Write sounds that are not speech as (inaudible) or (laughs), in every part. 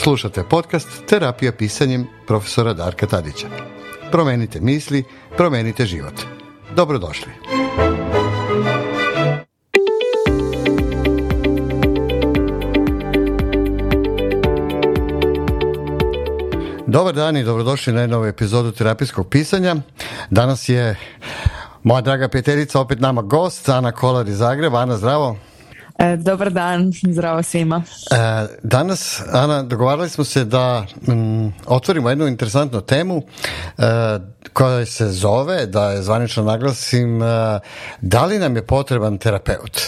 Slušate podcast Terapija pisanjem profesora Darka Tadića. Promenite misli, promenite život. Dobrodošli. Dobar dan i dobrodošli na novu epizodu terapijskog pisanja. Danas je moja draga prijateljica opet nama gost, Ana Kolar iz Zagreba. Ana, zdravo. E, dobar dan, zdravo svima. E, danas, Ana, dogovarali smo se da otvorimo jednu interesantnu temu e, koja se zove, da je zvanično naglasim, da li nam je potreban terapeut?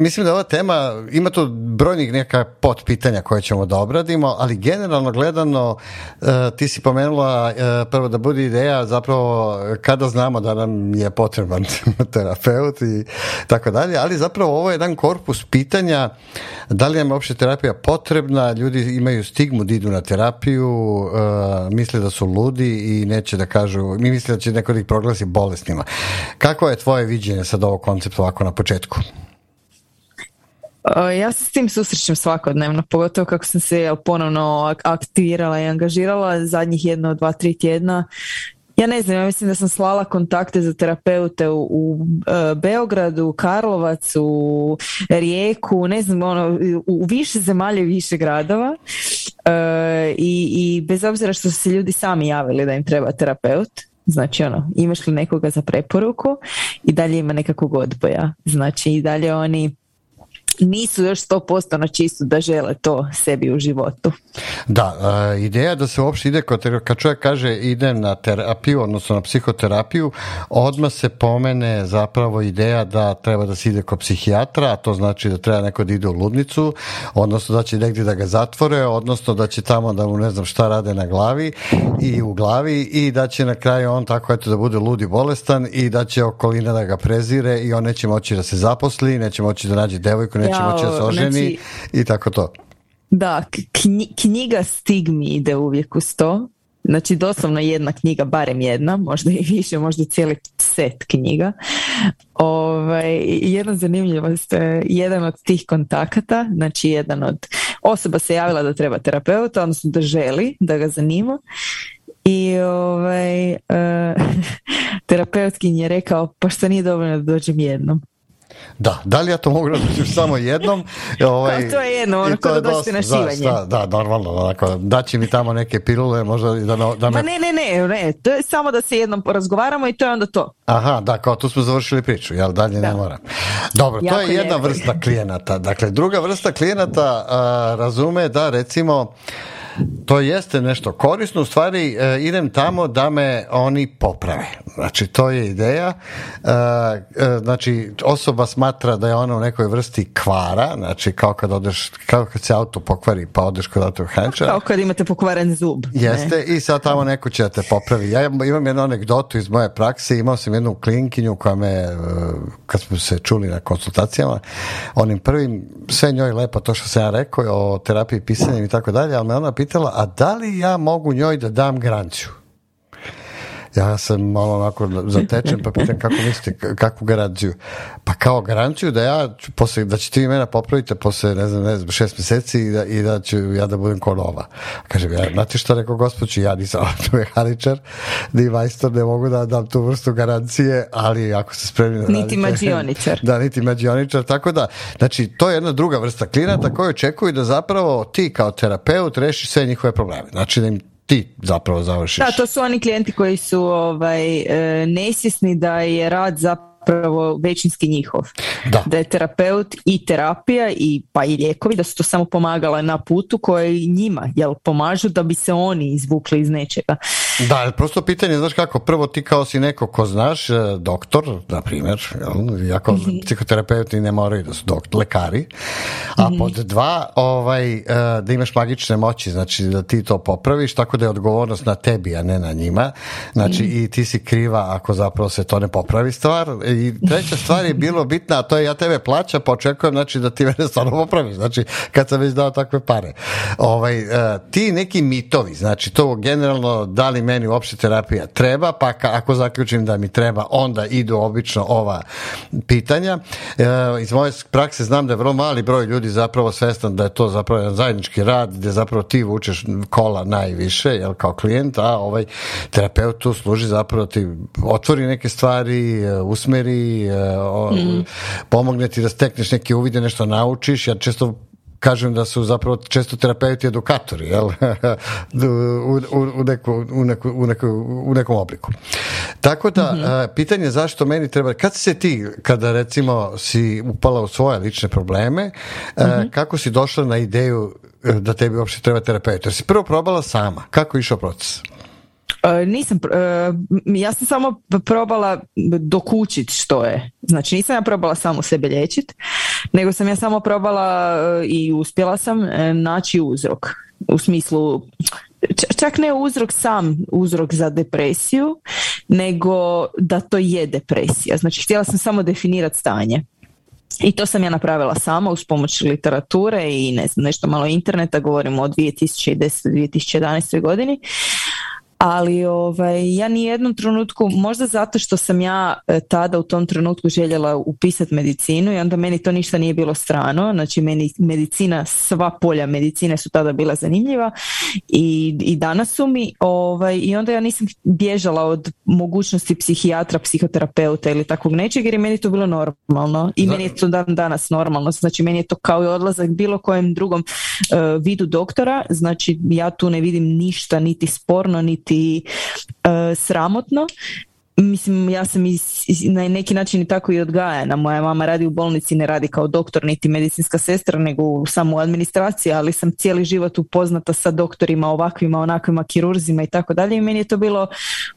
mislim da ova tema, ima tu brojnih neka potpitanja koje ćemo da obradimo, ali generalno gledano, e, ti si pomenula e, prvo da bude ideja zapravo kada znamo da nam je potreban (laughs) terapeut i tako dalje, ali zapravo ovo je jedan korpus pitanja da li nam je uopšte terapija potrebna, ljudi imaju stigmu da idu na terapiju, e, misle da su ludi i neće da kažu, mi misle da će neko da ih proglasi bolesnima. Kako je tvoje viđenje sad ovog koncepta ovako na početku? Eh, ja se s tim susrećem svakodnevno, pogotovo kako sam se ponovno aktivirala i angažirala zadnjih jedno, dva, tri tjedna. Ja ne znam, ja mislim da sam slala kontakte za terapeute u, eh, Beogradu, u Karlovacu, u Rijeku, ne znam, ono, u više zemalje, i više gradova. Eh, i, I bez obzira što su se ljudi sami javili da im treba terapeut, Znači ono, imaš li nekoga za preporuku i dalje ima nekakvog odboja. Znači i dalje oni nisu još 100% na čistu da žele to sebi u životu. Da, e, ideja da se uopšte ide, kad čovjek kaže ide na terapiju, odnosno na psihoterapiju, odmah se pomene zapravo ideja da treba da se ide kod psihijatra, a to znači da treba neko da ide u ludnicu, odnosno da će negdje da ga zatvore, odnosno da će tamo da mu ne znam šta rade na glavi i u glavi i da će na kraju on tako eto da bude ludi bolestan i da će okolina da ga prezire i on neće moći da se zaposli, neće moći da nađe devojku, ćemo znači, i tako to. Da, knjiga stigmi ide uvijek uz to. Znači doslovno jedna knjiga, barem jedna, možda i više, možda cijeli set knjiga. Ovaj, jedna zanimljivost, jedan od tih kontakata, znači jedan od osoba se javila da treba terapeuta, odnosno da želi, da ga zanima. I ovaj, eh, uh, (laughs) terapeutkin je rekao, pa što nije dovoljno da dođem jednom. Da, da li ja to mogu razmišljati samo jednom? (laughs) Ovaj, to je jedno, ono kada je na šivanje. Da, da, normalno, onako, daći dakle, mi tamo neke pilule, možda da Da Ma ne, ne, ne, ne, to je samo da se jednom porazgovaramo i to je onda to. Aha, da, kao tu smo završili priču, jel, dalje da. ne moram. Dobro, to je jedna vrsta klijenata. Dakle, druga vrsta klijenata razume da, recimo, to jeste nešto korisno, u stvari e, idem tamo da me oni poprave. Znači, to je ideja. E, e, znači, osoba smatra da je ona u nekoj vrsti kvara, znači, kao kad odeš, kao kad se auto pokvari pa odeš kod hančara. Kao kad imate pokvaren zub. Jeste, i sad tamo neko će te popravi. Ja imam jednu anegdotu iz moje prakse, imao sam jednu klinkinju koja me, e, kad smo se čuli na konsultacijama, onim prvim, sve njoj lepo to što sam ja rekao o terapiji pisanjem i tako dalje, ali me ona pita a da li ja mogu njoj da dam granču ja sam malo onako zatečen pa pitam kako mislite, kakvu garanciju? Pa kao garanciju da ja, posle, da ćete ti mene popraviti posle, ne znam, ne znam, šest meseci i da, i da ću ja da budem ko nova. Kažem, ja, znate što rekao gospodin? ja nisam (laughs) mehaničar ni majstor, ne mogu da dam tu vrstu garancije, ali ako se spremni da Niti mađioničar. (laughs) Da, niti mađioničar, tako da, znači, to je jedna druga vrsta klijenata mm. koju očekuju da zapravo ti kao terapeut reši sve njihove probleme. Znači, da im ti zapravo završiš. Da, to su oni klijenti koji su ovaj, e, nesjesni da je rad zapravo većinski njihov. Da. da je terapeut i terapija i pa i lijekovi, da su to samo pomagala na putu koji njima jel, pomažu da bi se oni izvukli iz nečega. Da, prosto pitanje, znaš kako, prvo ti kao si neko ko znaš, e, doktor, na primjer, jako mm psihoterapeuti ne moraju da su lekari, a mm pod dva, ovaj, e, da imaš magične moći, znači da ti to popraviš, tako da je odgovornost na tebi, a ne na njima, znači mhm. i ti si kriva ako zapravo se to ne popravi stvar. I treća stvar je bilo bitna, a to je ja tebe plaća, pa očekujem znači, da ti mene stvarno popraviš, znači kad sam već dao takve pare. Ovaj, e, ti neki mitovi, znači to generalno da li meni uopšte terapija treba, pa ako zaključim da mi treba, onda idu obično ova pitanja. E, iz moje prakse znam da je vrlo mali broj ljudi zapravo svestan da je to zapravo jedan zajednički rad gdje zapravo ti vučeš kola najviše jel, kao klijent, a ovaj terapeut tu služi zapravo ti otvori neke stvari, e, usmeri, e, mhm. pomogne ti da stekneš neke uvide, nešto naučiš. Ja često kažem da su zapravo često terapeuti edukatori, jel? (laughs) u, u, u, u, nekom obliku. Tako da, mhm. e, pitanje zašto meni treba, kad se ti, kada recimo si upala u svoje lične probleme, e, mhm. kako si došla na ideju e, da tebi uopšte treba terapeut? Jer si prvo probala sama, kako je išao proces? E, nisam, e, ja sam samo probala dokučit što je. Znači nisam ja probala samo sebe liječiti nego sam ja samo probala e, i uspjela sam naći uzrok. U smislu, čak ne uzrok sam, uzrok za depresiju, nego da to je depresija. Znači htjela sam samo definirati stanje. I to sam ja napravila sama uz pomoć literature i ne znam, nešto malo interneta, govorimo o 2010-2011. godini ali ovaj, ja ni jednom trenutku, možda zato što sam ja e, tada u tom trenutku željela upisati medicinu i onda meni to ništa nije bilo strano, znači meni medicina, sva polja medicine su tada bila zanimljiva i, i danas su mi ovaj, i onda ja nisam bježala od mogućnosti psihijatra, psihoterapeuta ili takvog nečeg jer je meni to bilo normalno i meni je to dan danas normalno, znači meni je to kao i odlazak bilo kojem drugom e, vidu doktora, znači ja tu ne vidim ništa niti sporno, niti biti e, sramotno. Mislim, ja sam iz, na neki način i tako i odgajana. Moja mama radi u bolnici, ne radi kao doktor niti medicinska sestra, nego samo u administraciji, ali sam cijeli život upoznata sa doktorima, ovakvima, onakvima, kirurzima i tako dalje. I meni je to bilo,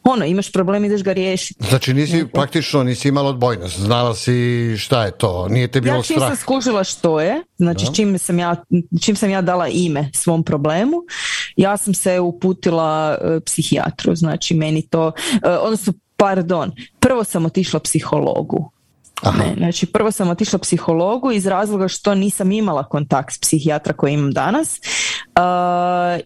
ono, imaš problem, ideš ga riješiti. Znači, nisi praktično, nisi imala odbojnost, znala si šta je to, nije te bilo ja, čim strah. sam skužila što je, znači čim, sam ja, čim sam ja dala ime svom problemu, ja sam se uputila e, psihijatru, znači meni to, e, odnosno pardon, prvo sam otišla psihologu, znači prvo sam otišla psihologu iz razloga što nisam imala kontakt s psihijatra koji imam danas e,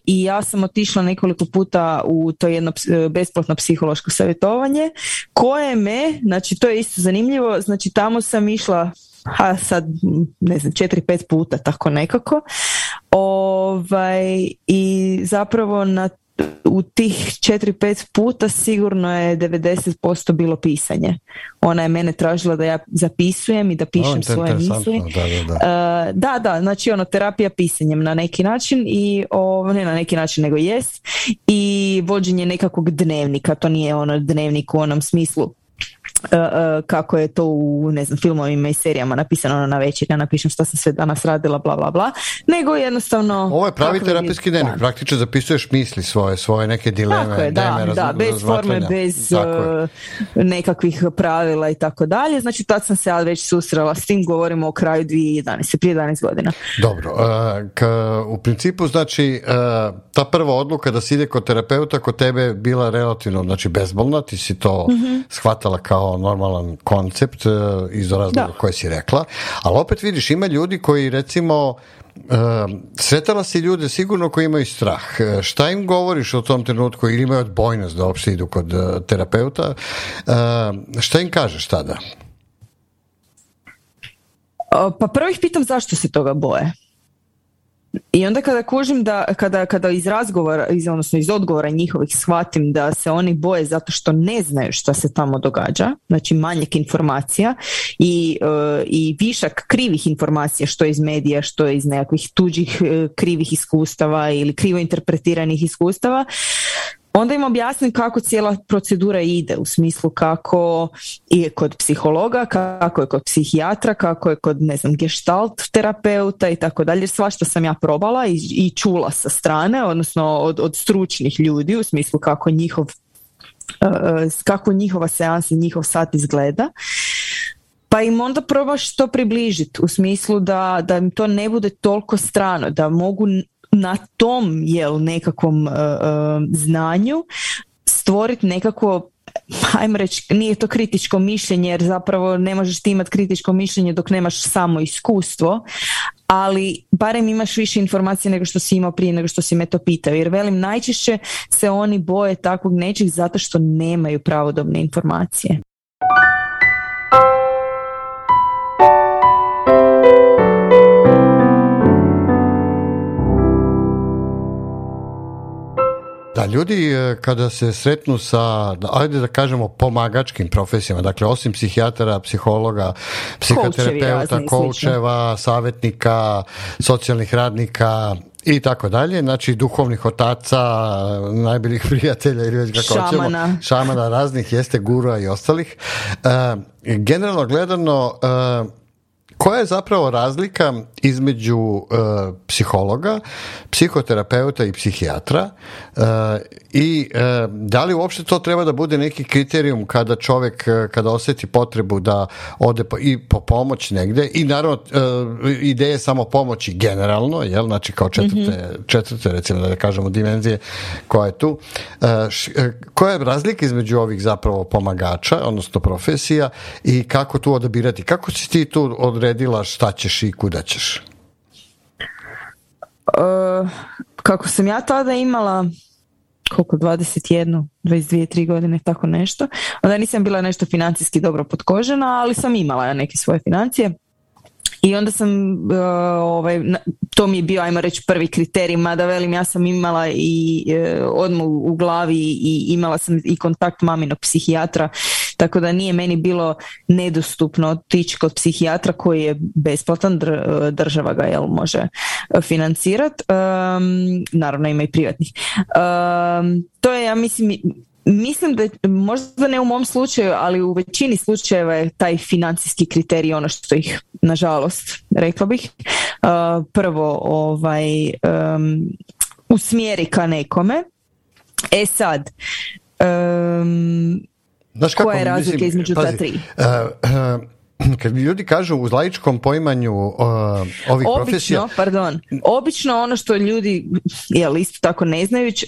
i ja sam otišla nekoliko puta u to jedno besplatno psihološko savjetovanje koje me, znači to je isto zanimljivo, znači tamo sam išla ha sad ne znam, četiri, pet puta tako nekako Ovaj, I zapravo na, u tih 4-5 puta sigurno je 90% bilo pisanje. Ona je mene tražila da ja zapisujem i da pišem svoje misli. Da da e, da, da, znači ono, terapija pisanjem na neki način i o, ne na neki način nego jest i vođenje nekakvog dnevnika, to nije ono dnevnik u onom smislu E, e, kako je to u ne znam, filmovima i serijama napisano ono, na večer, ja napišem što sam sve danas radila, bla, bla, bla, nego jednostavno... Ovo je pravi terapijski dnevnik praktično zapisuješ misli svoje, svoje neke dileme, tako je, da, da, bez forme, bez e, nekakvih pravila i tako dalje, znači tad sam se ja već susrela, s tim govorimo o kraju 2011, prije 11 godina. Dobro, u principu znači ta prva odluka da si ide kod terapeuta kod tebe bila relativno znači bezbolna, ti si to mhm. shvatala kao normalan koncept e, iz razloga koje si rekla, ali opet vidiš ima ljudi koji recimo e, sretala si ljude sigurno koji imaju strah. E, šta im govoriš o tom trenutku ili imaju odbojnost da uopšte idu kod terapeuta? Šta im kažeš tada? Pa prvo ih pitam zašto se toga boje. I onda kada kužim da, kada, kada iz razgovora, iz, odnosno iz odgovora njihovih shvatim da se oni boje zato što ne znaju što se tamo događa, znači manjak informacija i, e, i višak krivih informacija što iz medija, što iz nekakvih tuđih e, krivih iskustava ili krivo interpretiranih iskustava, onda im objasnim kako cijela procedura ide u smislu kako je kod psihologa, kako je kod psihijatra, kako je kod ne znam gestalt terapeuta i tako dalje. što sam ja probala i, i čula sa strane, odnosno od, od stručnih ljudi u smislu kako njihov e, e, kako njihova seansa, njihov sat izgleda. Pa im onda probaš to približiti u smislu da, da im to ne bude toliko strano, da mogu na tom jel nekakvom e, e, znanju stvoriti nekako ajmo reći, nije to kritičko mišljenje jer zapravo ne možeš ti imati kritičko mišljenje dok nemaš samo iskustvo, ali barem imaš više informacije nego što si imao prije nego što si me to pitao. Jer velim, najčešće se oni boje takvog nečeg zato što nemaju pravodobne informacije. Da, ljudi e, kada se sretnu sa, ajde da kažemo, pomagačkim profesijama, dakle osim psihijatara, psihologa, psihoterapeuta, koučeva, savjetnika, socijalnih radnika, i tako dalje, znači duhovnih otaca, najboljih (laughs) prijatelja ili već kako šamana. raznih, jeste gura i ostalih. E, generalno gledano, e, koja je zapravo razlika između e, psihologa, psihoterapeuta i psihijatra e, i e, da li uopšte to treba da bude neki kriterijum kada čovjek, kada osjeti potrebu da ode po, i po pomoć negde i naravno ideje samo pomoći generalno, jel, znači kao četvrte, mhm. četvrte recimo da kažemo dimenzije koja je tu, š, koja je razlika između ovih zapravo pomagača, odnosno profesija i kako tu odabirati, kako si ti tu odredila šta ćeš i kuda ćeš? E, kako sam ja tada imala koliko 21, 22, 3 godine, tako nešto. Onda nisam bila nešto financijski dobro potkožena, ali sam imala neke svoje financije. I onda sam, e, ovaj, to mi je bio, ajmo reći, prvi kriterij, mada velim, ja sam imala i uh, odmah u glavi i imala sam i kontakt maminog psihijatra tako da nije meni bilo nedostupno otići kod psihijatra koji je besplatan, e, država ga jel može financirat. naravno ima i privatnih. to je, ja mislim, mislim da možda ne u mom slučaju, ali u većini slučajeva je taj financijski kriterij ono što ih nažalost rekla bih e, prvo ovaj um, usmjeri ka nekome. E sad um, Znaš kako, Koja je razlika mislim, između pazi, ta tri? Uh, uh, kad ljudi kažu u zlajičkom poimanju uh, ovih obično, profesija... Pardon, obično ono što ljudi, jel isto tako ne znajući,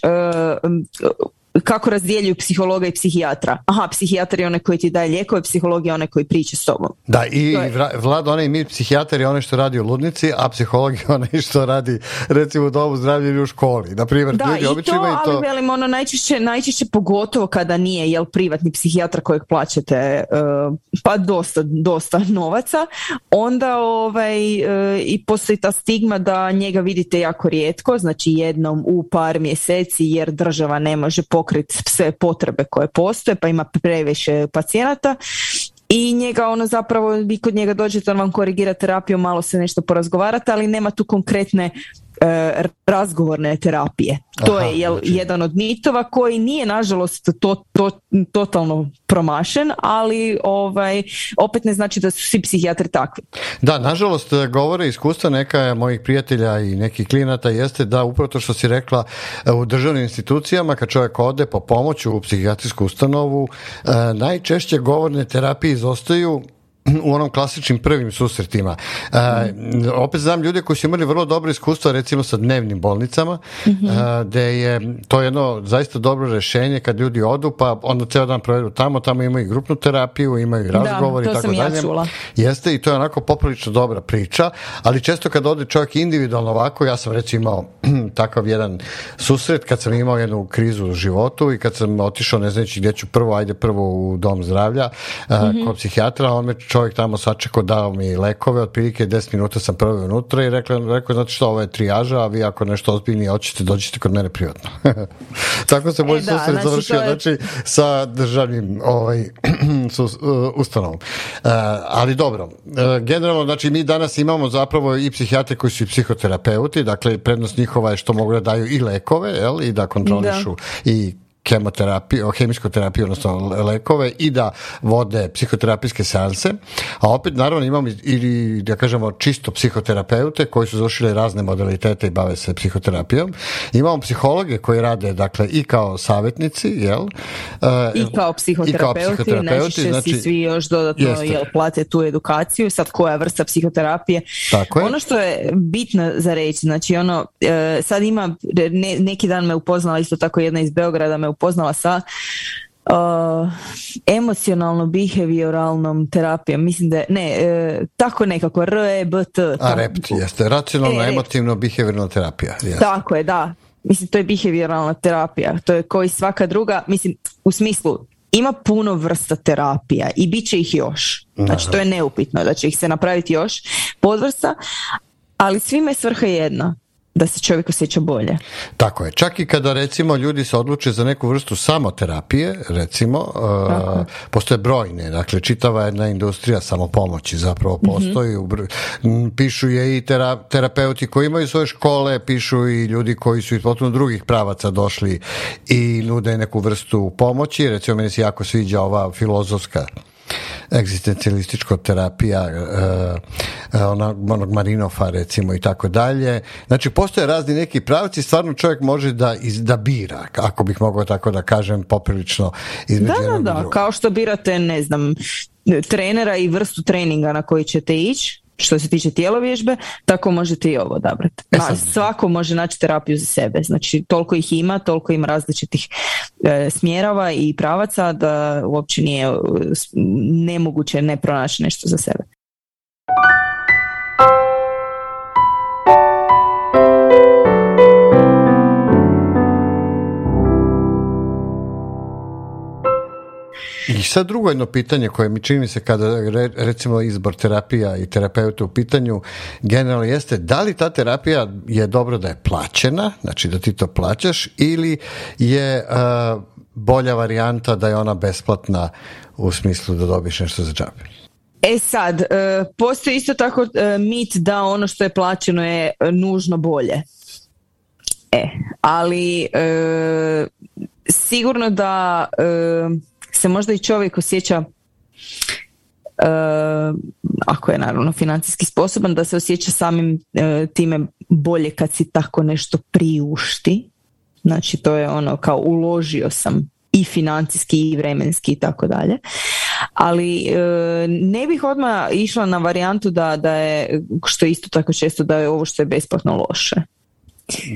uh, kako razdjeljuju psihologa i psihijatra. Aha, psihijatar je onaj koji ti daje lijekove, psiholog je onaj koji priča s tobom. Da, i vlada onaj mi psihijatar je onaj što radi u ludnici, a psiholog je onaj što radi recimo u domu zdravlja u školi. da, i to, ali velim, ono najčešće, najčešće pogotovo kada nije jel, privatni psihijatar kojeg plaćate eh, pa dosta, dosta (laughs) novaca, onda ovaj, eh, i postoji ta stigma da njega vidite jako rijetko, znači jednom u par mjeseci jer država ne može po pokriti sve potrebe koje postoje, pa ima previše pacijenata i njega ono zapravo vi kod njega dođete on vam korigira terapiju malo se nešto porazgovarate ali nema tu konkretne E, razgovorne terapije. to je znači- jedan od mitova koji nije nažalost to, to, totalno promašen, ali ovaj opet ne znači da su svi psihijatri takvi. Da, nažalost e, govore iskustva neka mojih prijatelja i nekih klijenata jeste da upravo što si rekla e, u državnim institucijama kad čovjek ode po pomoću u psihijatrijsku ustanovu najčešće govorne terapije izostaju (clears throat) u onom klasičnim prvim susretima. E, opet znam ljude koji su imali vrlo dobro iskustva recimo sa dnevnim bolnicama mm je to jedno zaista dobro rješenje kad ljudi odu pa onda ceo dan provedu tamo, tamo imaju i grupnu terapiju, imaju i razgovor i tako dalje. Jeste i to je onako poprilično dobra priča, ali često kad ode čovjek individualno ovako, ja sam recimo imao (clears throat) takav jedan susret kad sam imao jednu krizu u životu i kad sam otišao ne znajući gdje ću prvo, ajde prvo u dom zdravlja mhm. kod psihijatra, on me čovjek tamo sačekao, dao mi lekove, otprilike 10 minuta sam prvo unutra i rekao, rekao znate što, ovo je trijaža, a vi ako nešto ozbiljnije hoćete, dođite kod mene privatno. (laughs) Tako se e moj da, susret znači završio, znači, sa državnim ovaj, (clears throat) e, ustanovom. E, ali dobro, generalno, znači, mi danas imamo zapravo i psihijate koji su i psihoterapeuti, dakle, prednost njihova je što mogu da daju i lekove, jel, i da kontrolišu i kemoterapiju, hemijsku terapiju, odnosno lekove i da vode psihoterapijske seanse, a opet naravno imamo i, da kažemo, čisto psihoterapeute koji su završili razne modalitete i bave se psihoterapijom. Imamo psihologe koji rade, dakle, i kao savjetnici, jel? I e, kao psihoterapeuti, i znači, si svi još dodatno jel, plate tu edukaciju, sad koja vrsta psihoterapije. Tako je. Ono što je bitno za reći, znači ono, e, sad ima, neki dan me upoznala isto tako jedna iz Beograda me upoznala sa uh, emocionalno behavioralnom terapijom. Mislim da je, ne, uh, tako nekako, REBT. A REPT jeste, racionalno e, emotivno behavioralna terapija. Tako je, da. Mislim, to je behavioralna terapija. To je koji svaka druga, mislim, u smislu, ima puno vrsta terapija i bit će ih još. Znači, to je neupitno da će ih se napraviti još podvrsta, ali svima je svrha jedna da se čovjek osjeća bolje. Tako je. Čak i kada recimo ljudi se odluče za neku vrstu samoterapije, recimo, e, postoje brojne, dakle čitava jedna industrija samopomoći zapravo mhm. postoji, mm-hmm. pišu je i terapeuti koji imaju svoje škole, pišu i ljudi koji su iz potpuno drugih pravaca došli i nude neku vrstu pomoći, recimo meni se jako sviđa ova filozofska egzistencijalističko terapija uh, e, e, onog, onog Marinofa recimo i tako dalje. Znači postoje razni neki pravci, stvarno čovjek može da, iz, bira, ako bih mogao tako da kažem poprilično Da, da, da, kao što birate ne znam trenera i vrstu treninga na koji ćete ići što se tiče tijelovježbe, tako možete i ovo odabrati. E, svako može naći terapiju za sebe. Znači, toliko ih ima, toliko ima različitih e, smjerava i pravaca da uopće nije e, nemoguće ne pronaći nešto za sebe. I sad drugo jedno pitanje koje mi čini se kada recimo izbor terapija i terapeuta u pitanju generalno jeste da li ta terapija je dobro da je plaćena, znači da ti to plaćaš ili je e, bolja varijanta da je ona besplatna u smislu da dobiješ nešto za džabe. E sad, e, postoji isto tako e, mit da ono što je plaćeno je nužno bolje. E, ali sigurno da se možda i čovjek osjeća e, ako je naravno financijski sposoban da se osjeća samim e, time bolje kad si tako nešto priušti znači to je ono kao uložio sam i financijski i vremenski i tako dalje ali e, ne bih odmah išla na varijantu da, da je što isto tako često da je ovo što je besplatno loše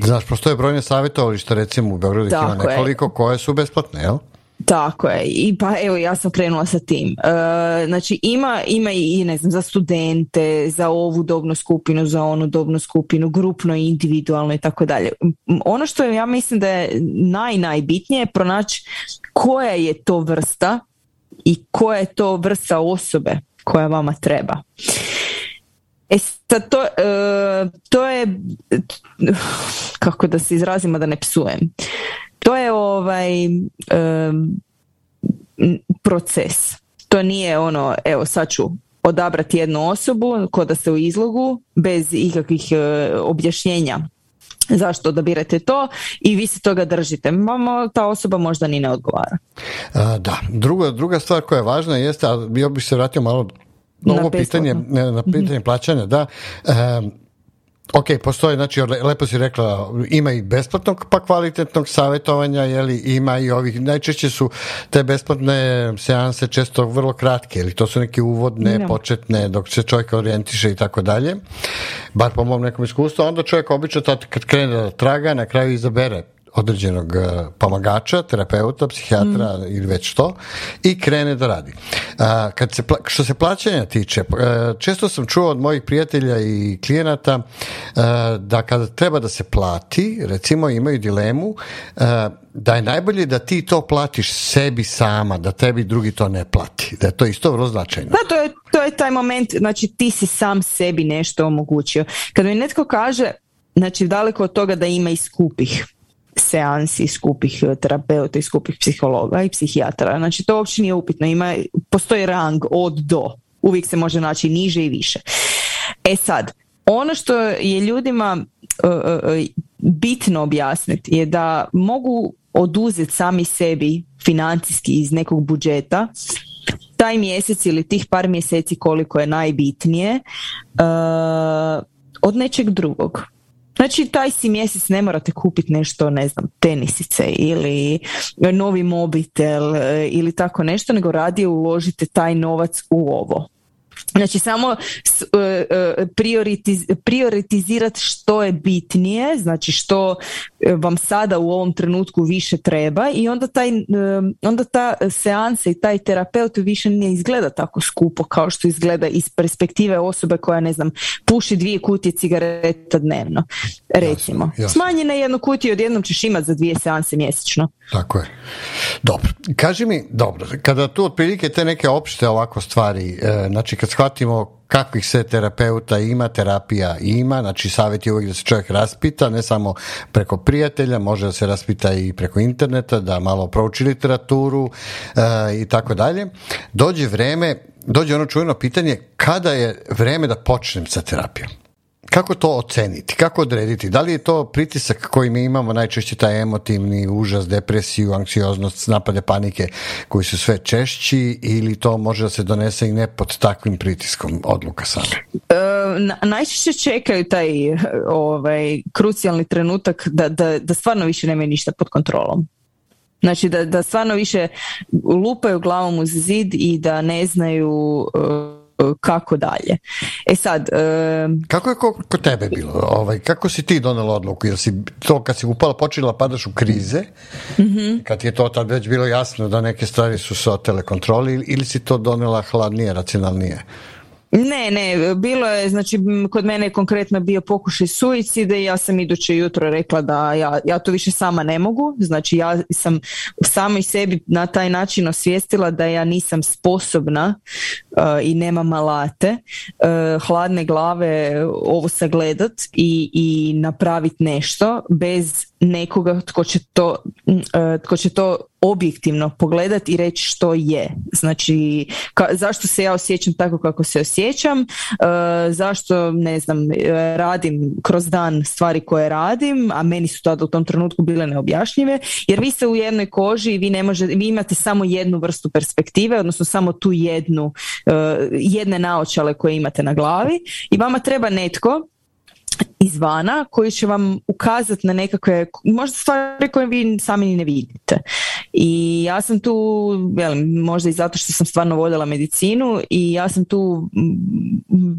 Znaš, postoje brojne savjetovališta recimo u Beogradu ima nekoliko koje su besplatne, jel? Tako je. I pa evo ja sam krenula sa tim. E, znači ima, ima i ne znam za studente, za ovu dobnu skupinu, za onu dobnu skupinu, grupno, individualno i tako dalje. Ono što ja mislim da je naj najbitnije je pronaći koja je to vrsta i koja je to vrsta osobe koja vama treba. E to, e, to je kako da se izrazimo da ne psujem. To je ovaj proces. To nije ono, evo sad ću odabrati jednu osobu ko da ste u izlogu bez ikakvih e, objašnjenja zašto odabirate to i vi se toga držite. Mamo, ta osoba možda ni ne odgovara. E, da. Druga, druga stvar koja je važna jeste, a bio bih se vratio malo na ovo pitanje, na mhm. pitanje plaćanja, da. Ok, postoje, znači, lepo si rekla, ima i besplatnog pa kvalitetnog savjetovanja, li ima i ovih, najčešće su te besplatne seanse često vrlo kratke, ili to su neke uvodne, početne, dok se čovjek orijentiše i tako dalje, bar po mom nekom iskustvu, onda čovjek obično tad kad krene da traga, na kraju izabere određenog e, pomagača, terapeuta, psihijatra mhm. ili već što i krene da radi. A, kad se što se plaćanja tiče, e, često sam čuo od mojih prijatelja i klijenata e, da kada treba da se plati, recimo imaju dilemu da je najbolje da ti to platiš sebi sama, da tebi drugi to ne plati. Da je to isto vrlo značajno. Da, pa, to je, to je taj moment, znači ti si sam sebi nešto omogućio. Kad mi netko kaže, znači daleko od toga da ima i skupih seansi skupih eh, terapeuta i skupih psihologa i psihijatra. Znači to uopće nije upitno. Ima, postoji rang od do. Uvijek se može naći niže i više. E sad, ono što je ljudima eh, eh, bitno objasniti je da mogu oduzeti sami sebi financijski iz nekog budžeta taj mjesec ili tih par mjeseci koliko je najbitnije od nečeg drugog Znači, taj si mjesec ne morate kupiti nešto, ne znam, tenisice ili novi mobitel e, ili tako nešto, nego radije uložite taj novac u ovo. Znači samo e, e, prioritiz, prioritizirati što je bitnije, znači što e, vam sada u ovom trenutku više treba i onda, taj, onda ta seansa i taj terapeut više ne izgleda tako skupo kao što izgleda iz perspektive osobe koja ne znam puši dvije kutije cigareta dnevno recimo. Smanji na jednu kutiju odjednom ćeš imati za dvije seanse mjesečno. Tako je. Dobro. Kaži mi, dobro, kada tu otprilike te neke opšte ovako stvari, znači kad shvatimo kakvih se terapeuta ima, terapija ima, znači savjet je uvijek da se čovjek raspita, ne samo preko prijatelja, može da se raspita i preko interneta, da malo prouči literaturu eh, i tako dalje. Dođe vreme, dođe ono čujeno pitanje kada je vreme da počnem sa terapijom. Kako to oceniti? Kako odrediti? Da li je to pritisak koji mi imamo, najčešće taj emotivni užas, depresiju, anksioznost, napade panike koji su sve češći ili to može da se donese i ne pod takvim pritiskom odluka same? E, najčešće čekaju taj ovaj, krucijalni trenutak da, da, da stvarno više nemaju ništa pod kontrolom. Znači da, da stvarno više lupaju glavom uz zid i da ne znaju e, E, kako dalje. E sad... E, kako je kod tebe bilo? Ovaj, kako si ti donela odluku? Jel si to kad si upala počela padaš u krize? Mhm. Kad je to tad već bilo jasno da neke stvari su se otele kontroli ili si to donela hladnije, racionalnije? Ne, ne, bilo je, znači kod mene je konkretno bio pokušaj suicida i ja sam iduće jutro rekla da ja, ja to više sama ne mogu, znači ja sam samo i sebi na taj način osvijestila da ja nisam sposobna uh, i nemam alate uh, hladne glave ovo sagledat i, i napraviti nešto bez nekoga tko će to, uh, tko će to objektivno pogledati i reći što je. Znači, zašto se ja osjećam tako kako se osjećam, e, zašto, ne znam, e, radim kroz dan stvari koje radim, a meni su tada u tom trenutku bile neobjašnjive, jer vi ste u jednoj koži i vi, ne vi imate samo jednu vrstu perspektive, odnosno samo tu jednu, e, jedne naočale koje imate na glavi i vama treba netko izvana koji će vam ukazati na nekakve možda stvari koje vi sami ne vidite. I ja sam tu, velim, možda i zato što sam stvarno voljela medicinu i ja sam tu mm,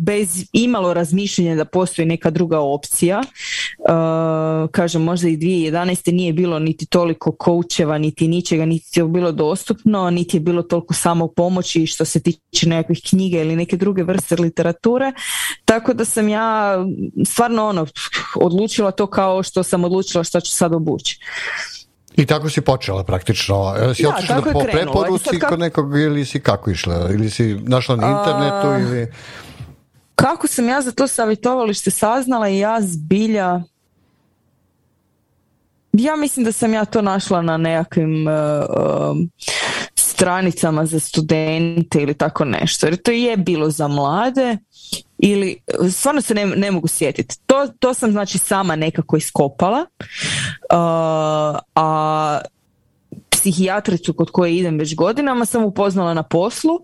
bez imalo razmišljanja da postoji neka druga opcija. E, kažem, možda i 2011. nije bilo niti toliko koučeva, niti ničega, niti je bilo dostupno, niti je bilo toliko samo pomoći što se tiče nekakvih knjiga ili neke druge vrste literature. Tako da sam ja stvarno ono, odlučila to kao što sam odlučila što ću sad obući. I tako si počela praktično. E, si da, otišla po preporuci nekog ili si kako išla? Ili si našla na internetu A... ili... Kako sam ja za to savjetovalište saznala i ja zbilja ja mislim da sam ja to našla na nekakvim uh, stranicama za studente ili tako nešto. Jer to je bilo za mlade ili stvarno se ne, ne mogu sjetiti. To, to sam znači sama nekako iskopala. Uh, a psihijatricu kod koje idem već godinama sam upoznala na poslu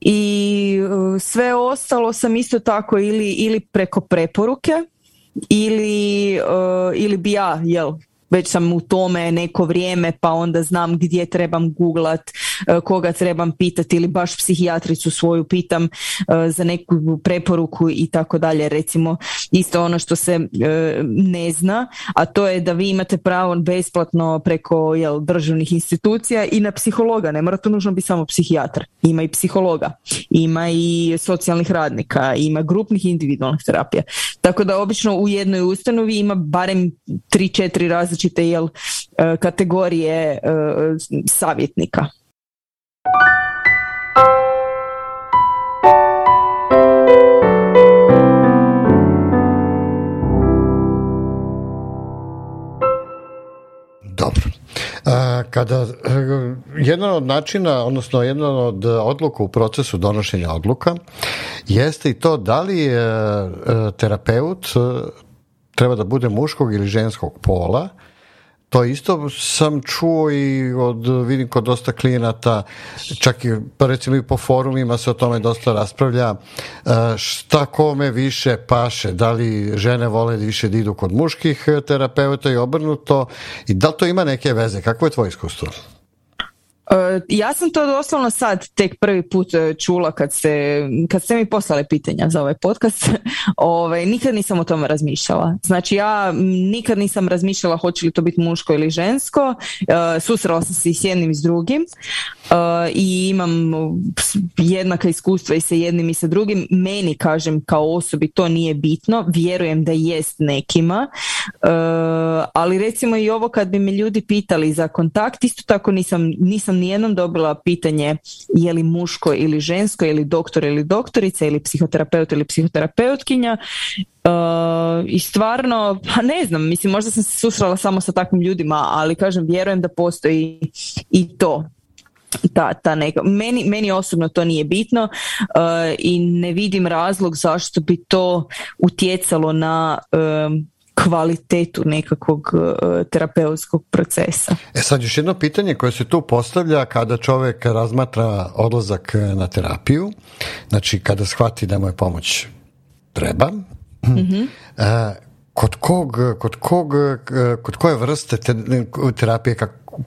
i uh, sve ostalo sam isto tako ili, ili preko preporuke ili, uh, ili bi ja jel, već sam u tome neko vrijeme pa onda znam gdje trebam googlat, e, koga trebam pitati ili baš psihijatricu svoju pitam e, za neku preporuku i tako dalje recimo isto ono što se e, ne zna a to je da vi imate pravo besplatno preko jel, državnih institucija i na psihologa, ne mora to nužno biti samo psihijatar, ima i psihologa ima i socijalnih radnika ima grupnih individualnih terapija tako da obično u jednoj ustanovi ima barem 3-4 raz različite jel, e, kategorije e, savjetnika. Dobro. E, kada, jedan od načina, odnosno jedan od odluka u procesu donošenja odluka jeste i to da li je terapeut treba da bude muškog ili ženskog pola. To isto sam čuo i od, vidim kod dosta klijenata, čak i pa recimo i po forumima se o tome dosta raspravlja, e, šta kome više paše, da li žene vole više da idu kod muških terapeuta i obrnuto, i da li to ima neke veze, kako je tvoje iskustvo? E, ja sam to doslovno sad tek prvi put e, čula kad ste, kad ste mi poslali pitanja za ovaj podcast. (laughs) Ove, ovaj, nikad nisam o tome razmišljala. Znači ja nikad nisam razmišljala hoće li to biti muško ili žensko. E, susrela sam se i s jednim i s drugim i imam jednaka iskustva i sa jednim i sa drugim. Meni, kažem, kao osobi to nije bitno. Vjerujem da jest nekima. ali recimo i ovo kad bi me ljudi pitali za kontakt, isto tako nisam, nisam nisam nijednom dobila pitanje je li muško ili žensko, ili doktor ili doktorica, ili psihoterapeut ili psihoterapeutkinja. Uh, I stvarno, pa ne znam, mislim možda sam se susrala samo sa takvim ljudima, ali kažem, vjerujem da postoji i to. Ta, ta neka. Meni, meni osobno to nije bitno uh, i ne vidim razlog zašto bi to utjecalo na um, kvalitetu nekakvog e, terapeutskog procesa. E sad još jedno pitanje koje se tu postavlja kada čovjek razmatra odlazak e, na terapiju, znači kada shvati da mu je pomoć treba, mhm. e, kod kog, kod kog, kod koje vrste terapije,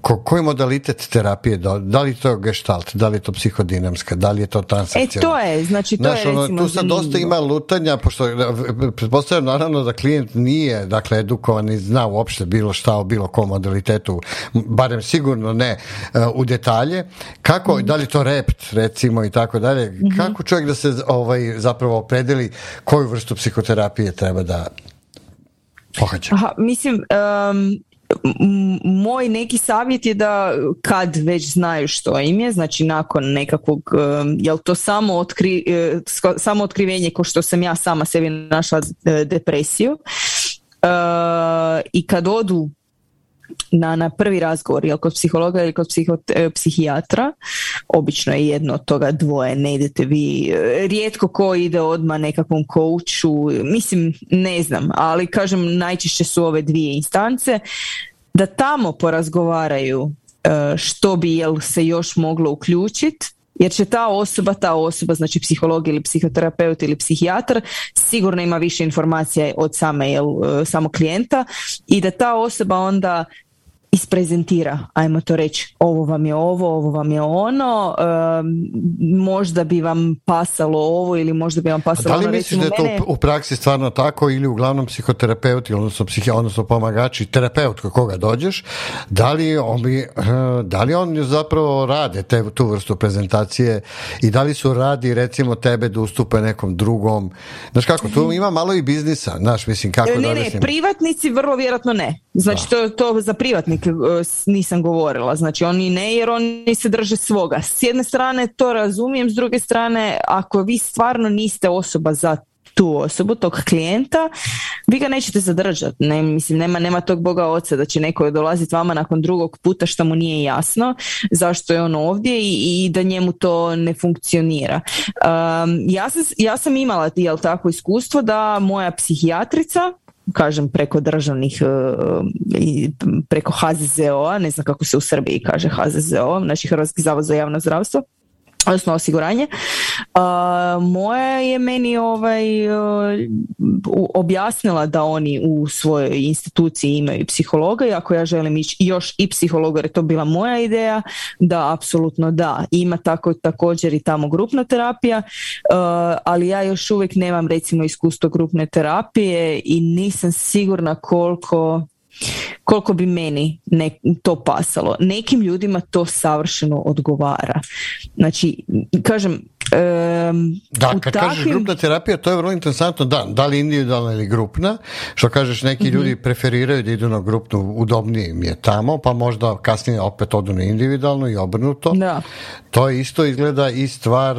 ko, koji modalitet terapije, da, da li to gestalt, da li je to psihodinamska, da li je to transakcija? E, to je, znači to je ono, Tu sad dosta ima lutanja, pošto e, pretpostavljam naravno da klijent nije, dakle, edukovan i zna uopšte bilo šta o bilo kom modalitetu, barem sigurno ne e, u detalje, kako, mhm. da li to rept, recimo, i tako dalje, mhm. kako čovjek da se ovaj, zapravo opredeli koju vrstu psihoterapije treba da pohađa? Aha, mislim, moj neki savjet je da kad već znaju što im je, znači nakon nekakvog, jel to samo, otkri, e, samo otkrivenje ko što sam ja sama sebi našla e, depresiju, e, i kad odu na, na prvi razgovor, ili kod psihologa ili kod e, psihijatra, obično je jedno od toga dvoje, ne idete vi, e, rijetko ko ide odmah nekakvom kouču, mislim, ne znam, ali kažem, najčešće su ove dvije instance, da tamo porazgovaraju e, što bi jel se još moglo uključiti jer će ta osoba, ta osoba, znači psiholog ili psihoterapeut ili psihijatar sigurno ima više informacija od same, jel, e, samo klijenta i da ta osoba onda isprezentira, ajmo to reći, ovo vam je ovo, ovo vam je ono, možda bi vam pasalo ovo ili možda bi vam pasalo ono. Da li ono, da je to u praksi stvarno tako ili uglavnom psihoterapeuti, odnosno, psihi, odnosno pomagači, terapeut koga dođeš, da li, oni, eh, da li oni zapravo rade te, tu vrstu prezentacije i da li su radi recimo tebe da ustupe nekom drugom, znaš kako, tu ima malo i biznisa, znaš, mislim kako da ne, privatnici vrlo vjerojatno ne. Znači to, to za privatnike e, nisam govorila, znači oni ne jer oni se drže svoga. S jedne strane to razumijem, s druge strane ako vi stvarno niste osoba za tu osobu, tog klijenta, vi ga nećete zadržati. Ne, mislim, nema, nema tog boga oca da će neko dolaziti vama nakon drugog puta što mu nije jasno zašto je on ovdje i, da njemu to ne funkcionira. ja, sam, ja sam imala jel tako iskustvo da moja psihijatrica kažem preko državnih e, preko HZZO-a, ne znam kako se u Srbiji kaže HZZO, znači Hrvatski zavod za javno zdravstvo odnosno osiguranje. moja je meni ovaj objasnila da oni u svojoj instituciji imaju psihologa i ako ja želim ići još i psihologa, jer je to bila moja ideja, da apsolutno da. Ima tako također i tamo grupna terapija, ali ja još uvijek nemam recimo iskustvo grupne terapije i nisam sigurna koliko koliko bi meni to pasalo. Nekim ljudima to savršeno odgovara. Znači, kažem, da, kad kažeš grupna terapija, to je vrlo interesantno, da, da li individualna ili grupna, što kažeš, neki mhm. ljudi preferiraju da idu na grupnu, udobnije im je tamo, pa možda kasnije opet odu na individualnu i obrnuto. Da. To isto izgleda i stvar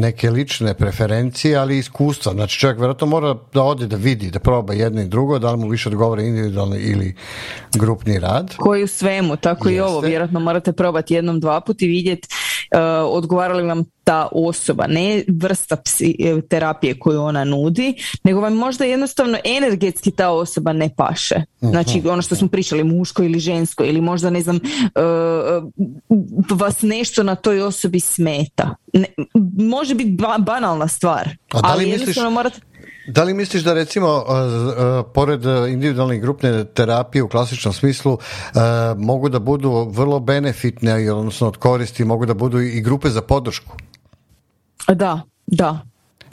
neke lične preferencije, ali i iskustva. Znači čovjek vjerojatno mora da ode da vidi, da proba jedno i drugo, da li mu više odgovara individualni ili grupni rad. Koji u svemu, tako i ovo. Vjerojatno morate probati jednom, dva put i vidjeti uh, e, odgovara li vam ta osoba, ne vrsta psi, e, terapije koju ona nudi, nego vam možda jednostavno energetski ta osoba ne paše. Mhm. Znači ono što smo pričali, muško ili žensko, ili možda ne znam, e, e, vas nešto na toj osobi smeta. može biti banalna stvar, da li ali misliš... jednostavno morate... Da li misliš da recimo pored individualne grupne terapije u klasičnom smislu mogu da budu vrlo benefitne, odnosno od koristi, mogu da budu i grupe za podršku? Да, да.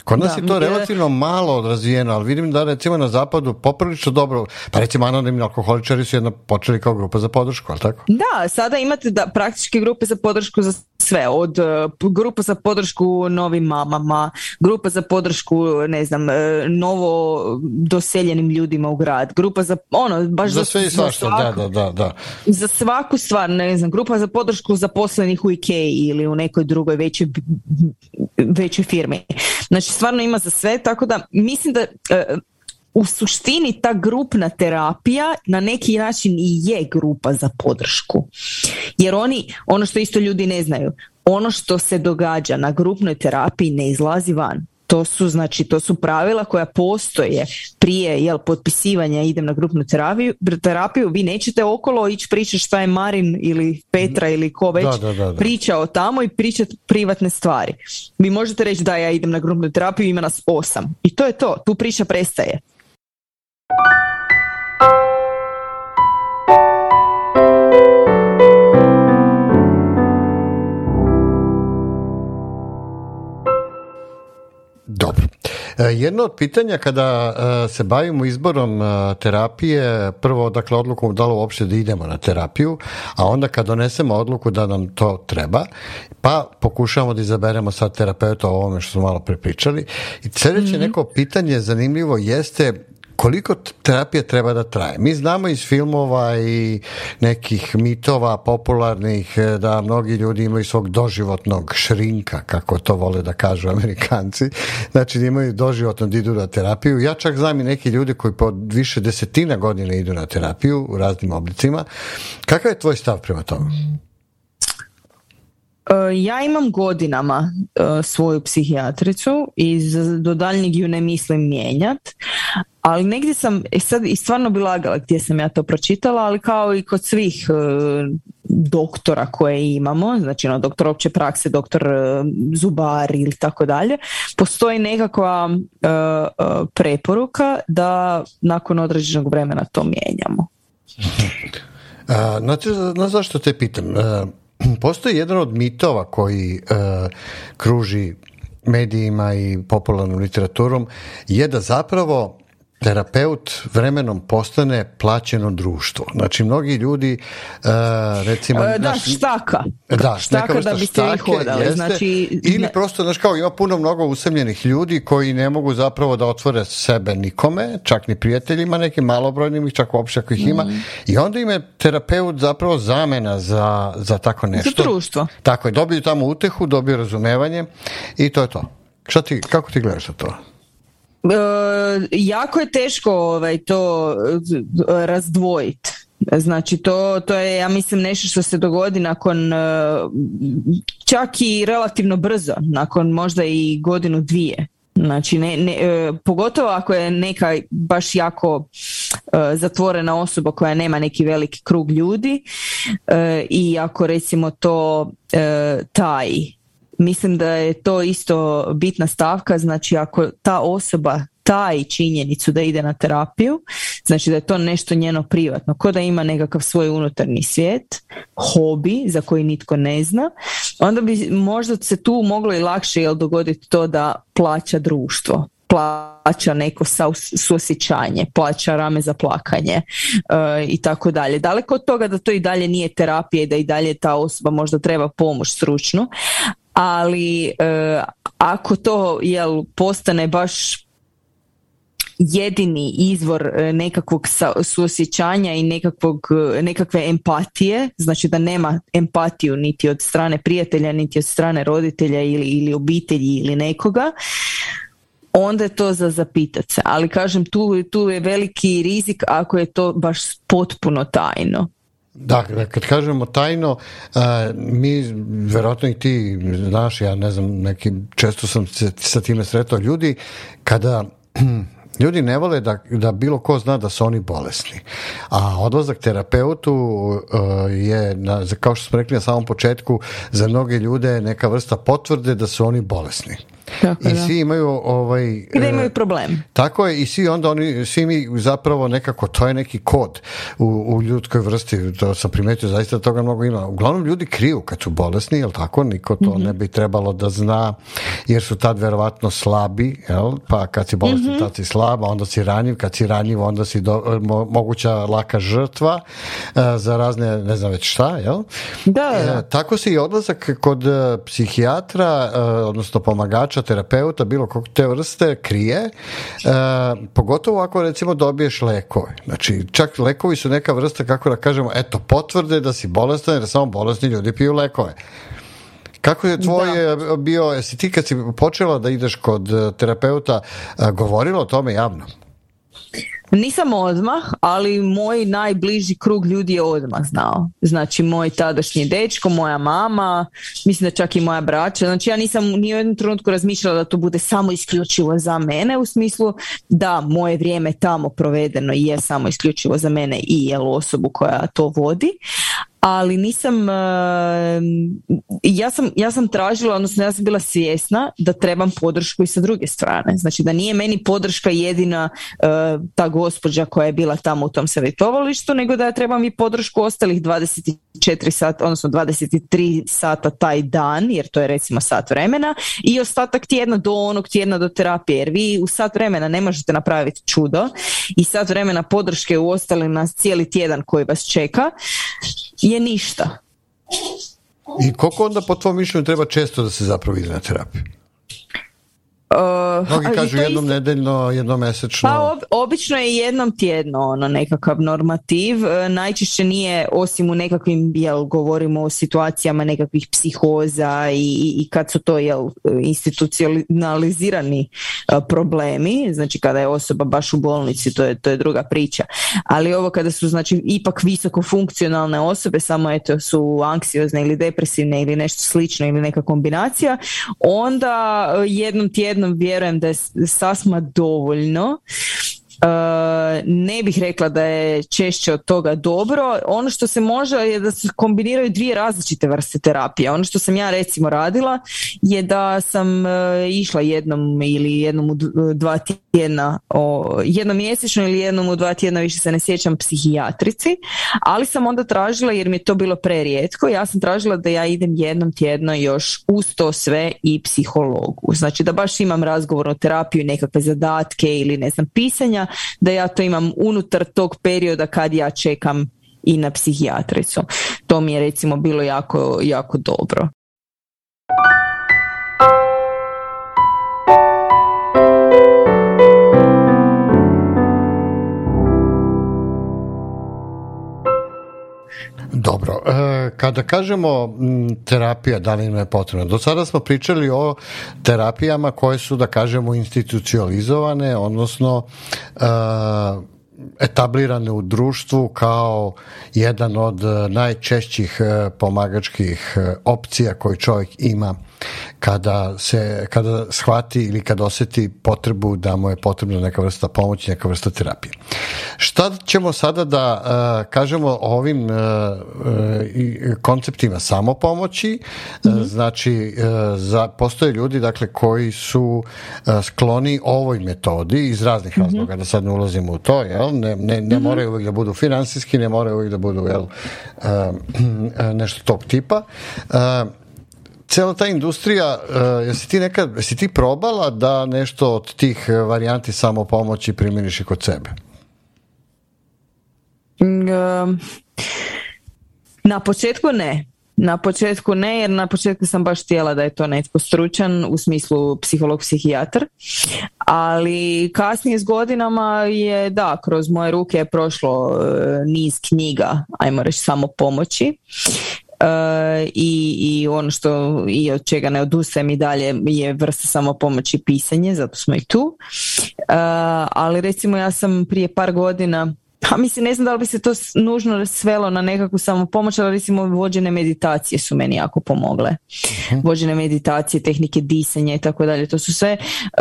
Kod nas je to relativno malo razvijeno, ali vidim da recimo na zapadu poprilično dobro, pa recimo anonimni alkoholičari su jedno počeli kao grupa za podršku, ali tako? Da, sada imate da, praktički grupe za podršku za sve, od e, grupa za podršku novim mamama, grupa za podršku, ne znam, e, novo doseljenim ljudima u grad, grupa za, ono, baš za, za sve da, da, da, da. Za svaku stvar, ne znam, grupa za podršku zaposlenih u Ikei ili u nekoj drugoj većoj, većoj firmi. Znači, stvarno ima za sve, tako da mislim da e, u suštini ta grupna terapija na neki način i je grupa za podršku. Jer oni, ono što isto ljudi ne znaju, ono što se događa na grupnoj terapiji ne izlazi van to su znači to su pravila koja postoje prije jel potpisivanja idem na grupnu terapiju, terapiju vi nećete okolo ići pričati šta je Marin ili Petra ili ko već da, da, tamo i pričati privatne stvari. Vi možete reći da ja idem na grupnu terapiju, ima nas osam. I to je to, tu priča prestaje. Dobro. E, jedno od pitanja kada e, se bavimo izborom e, terapije, prvo dakle odlukom da li uopće da idemo na terapiju, a onda kad donesemo odluku da nam to treba, pa pokušamo da izaberemo sad terapeuta o ovome što smo malo prepričali. I sljedeće mhm. neko pitanje zanimljivo jeste koliko terapija treba da traje. Mi znamo iz filmova i nekih mitova popularnih eh, da mnogi ljudi imaju svog doživotnog šrinka, kako to vole da kažu (laughs) amerikanci. Znači da imaju doživotno da idu na terapiju. Ja čak znam i neki ljudi koji po više desetina godina idu na terapiju u raznim oblicima. Kakav je tvoj stav prema tome? E, ja imam godinama e, svoju psihijatricu i do daljnjeg ju ne mislim mijenjat, ali negdje sam, e, sad i stvarno bi lagala gdje sam ja to pročitala, ali kao i kod svih doktora koje imamo, znači no, doktor opće prakse, doktor zubar ili tako dalje, postoji nekakva preporuka da nakon određenog vremena to mijenjamo. (laughs) Znači, zašto te pitam? (clears throat) postoji jedan od mitova koji e, kruži medijima i popularnom literaturom je da zapravo terapeut vremenom postane plaćeno društvo. Znači, mnogi ljudi e, recimo... E, da, štaka. Da, štaka da biste hodali. Jeste, znači, ili prosto, znaš kao, ima puno mnogo usamljenih ljudi koji ne mogu zapravo da otvore sebe nikome, čak ni prijateljima nekim malobrojnim, čak uopšte ako ih ima. Mm. I onda im je terapeut zapravo zamena za, za tako nešto. Za društvo. Tako je, dobiju tamo utehu, dobiju razumevanje i to je to. Šta ti, kako ti gledaš na to? E, jako je teško ovaj, to e, razdvojiti. Znači to, to je ja mislim nešto što se dogodi nakon e, čak i relativno brzo, nakon možda i godinu dvije. Znači, ne, ne, pogotovo ako je neka baš jako zatvorena osoba koja nema neki veliki krug ljudi i ako recimo to taj... Mislim da je to isto bitna stavka, znači ako ta osoba taj činjenicu da ide na terapiju, znači da je to nešto njeno privatno, ko da ima nekakav svoj unutarnji svijet, hobi za koji nitko ne zna, onda bi možda se tu moglo i lakše jel, dogoditi to da plaća društvo, plaća neko suosjećanje, plaća rame za plakanje uh, i tako dalje. Daleko od toga da to i dalje nije terapija i da i dalje ta osoba možda treba pomoć stručnu, ali e, ako to jel postane baš jedini izvor e, nekakvog suosjećanja i nekakvog, e, nekakve empatije, znači da nema empatiju niti od strane prijatelja, niti od strane roditelja ili, ili obitelji ili nekoga, onda je to za zapitat se. Ali kažem, tu, tu je veliki rizik ako je to baš potpuno tajno. Da, dakle, kad kažemo tajno, e, mi, vjerojatno i ti znaš, ja ne znam, neki, često sam se sa time sretao ljudi, kada (clears throat) Ljudi ne vole da, da bilo ko zna da su oni bolesni. A odlazak terapeutu e, je, kao što smo rekli na samom početku, za mnoge ljude neka vrsta potvrde da su oni bolesni. Tako, I svi imaju ovaj... I da e, imaju problem. Tako je i svi onda oni, svi mi zapravo nekako, to je neki kod u, u ljudskoj vrsti, to sam primetio, zaista toga mnogo ima. Uglavnom ljudi kriju kad su bolesni, jel tako? Niko to mhm. ne bi trebalo da zna, jer su tad verovatno slabi, jel? Pa kad si bolesni, mm tad si slaba, onda si ranjiv, kad si ranjiv, onda si moguća laka žrtva e, za razne, ne znam već šta, jel? Da. E, tako se i odlazak kod psihijatra, odnosno pomagača terapeuta, bilo kog te vrste krije, e, pogotovo ako recimo dobiješ lekove. Znači, čak lekovi su neka vrsta, kako da kažemo, eto, potvrde da si bolestan, jer samo bolestni ljudi piju lekove. Kako je tvoje da. E, bio, jesi ti kad si počela da ideš kod terapeuta, e, govorila o tome javno? Nisam odmah, ali moj najbliži krug ljudi je odmah znao. Znači, moj tadašnji dečko, moja mama, mislim da čak i moja braća. Znači, ja nisam ni u jednom trenutku razmišljala da to bude samo isključivo za mene, u smislu da moje vrijeme tamo provedeno je samo isključivo za mene i jel osobu koja to vodi ali nisam, ja sam, ja sam tražila, odnosno ja sam bila svjesna da trebam podršku i sa druge strane. Znači da nije meni podrška jedina e, ta gospođa koja je bila tamo u tom savjetovalištu, nego da ja trebam i podršku ostalih 24 sata, odnosno 23 sata taj dan, jer to je recimo sat vremena, i ostatak tjedna do onog tjedna do terapije, jer vi u sat vremena ne možete napraviti čudo i sat vremena podrške u ostalim nas cijeli tjedan koji vas čeka je ništa. I koliko onda po tvojom mišljenju treba često da se zapravo ide na terapiju? Uh, Mnogi kažu jednom nedeljno, jednom Pa obično je jednom tjedno ono nekakav normativ. Uh, najčešće nije, osim u nekakvim, jel, govorimo o situacijama nekakvih psihoza i, i kad su to, jel, institucionalizirani E, problemi, znači kada je osoba baš u bolnici, to je, to je druga priča, ali ovo kada su znači ipak visoko funkcionalne osobe, samo eto su anksiozne ili depresivne ili nešto slično ili neka kombinacija, onda e, jednom tjednom vjerujem da je sasma dovoljno Uh, ne bih rekla da je češće od toga dobro. Ono što se može je da se kombiniraju dvije različite vrste terapije Ono što sam ja recimo radila je da sam uh, išla jednom ili jednom u uh, dva tjedna, jednom mjesečno ili jednom u dva tjedna, više se ne sjećam, psihijatrici, ali sam onda tražila, jer mi je to bilo prerijetko, ja sam tražila da ja idem jednom tjedno još uz to sve i psihologu. Znači da baš imam razgovor o terapiju, nekakve zadatke ili ne znam, pisanja da ja to imam unutar tog perioda kad ja čekam i na psihijatricu. To mi je recimo bilo jako, jako dobro. Dobro, e, kada kažemo terapija, da li nam je potrebno? Do sada smo pričali o terapijama koje su, da kažemo, institucionalizovane, odnosno e, etablirane u društvu kao jedan od e, najčešćih pomagačkih opcija koji čovjek ima kada se kada shvati ili kada oseti potrebu da mu je potrebna neka vrsta pomoći, neka vrsta terapije. Šta ćemo sada da e, kažemo ovim e, e, konceptima samopomoći? Mhm. Znači, za, postoje ljudi dakle koji su skloni ovoj metodi iz raznih mhm. razloga, da sad ne ulazimo u to, jel? Ne, ne, ne mhm. moraju uvijek da budu finansijski, ne moraju uvijek da budu jel, (clears throat) nešto tog tipa cela ta industrija, eh, jesi ti nekad, jesi ti probala da nešto od tih eh, varijanti samopomoći pomoći primjeniš kod sebe? Mm, na početku ne. Na početku ne, jer na početku sam baš htjela da je to netko stručan u smislu psiholog, psihijatar. Ali kasnije s godinama je, da, kroz moje ruke je prošlo eh, niz knjiga, ajmo reći, samo pomoći. E, i, i ono što i od čega ne odustajem i dalje je vrsta samo pomoći pisanje, zato smo i tu. E, ali recimo ja sam prije par godina pa mislim, ne znam da li bi se to nužno svelo na nekakvu samopomoć, ali recimo vođene meditacije su meni jako pomogle. Mhm. Vođene meditacije, tehnike disanja i tako dalje. To su sve e,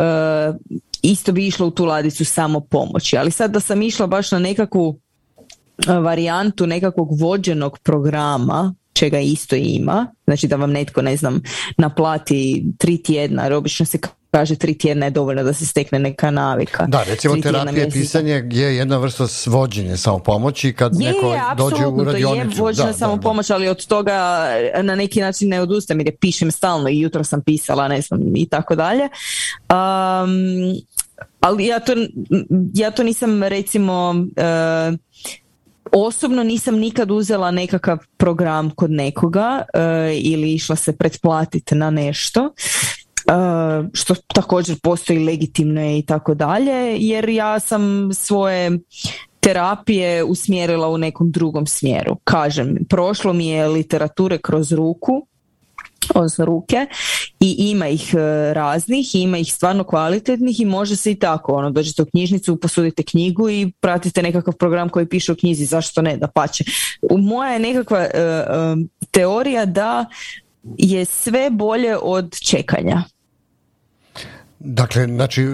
isto bi išlo u tu ladicu samopomoći. Ali sad da sam išla baš na nekakvu varijantu nekakvog vođenog programa čega isto ima, znači da vam netko, ne znam, naplati tri tjedna, jer obično se kaže tri tjedna je dovoljno da se stekne neka navika. Da, recimo terapija pisanje je jedna vrsta svođenje samopomoći kad je, neko dođe u radionicu. to je samopomoć, ali od toga na neki način ne odustam jer pišem stalno i jutro sam pisala, ne znam, i tako dalje. ali ja to, ja nisam recimo... E, Osobno nisam nikad uzela nekakav program kod nekoga eh, ili išla se pretplatiti na nešto. Eh, što također postoji legitimno i tako dalje, jer ja sam svoje terapije usmjerila u nekom drugom smjeru. Kažem, prošlo mi je literature kroz ruku, odnosno ruke i ima ih e, raznih, ima ih stvarno kvalitetnih i može se i tako, ono, dođete u knjižnicu, posudite knjigu i pratite nekakav program koji piše u knjizi, zašto ne, da pače. Moja je nekakva e, e, teorija da je sve bolje od čekanja. Dakle, znači, e,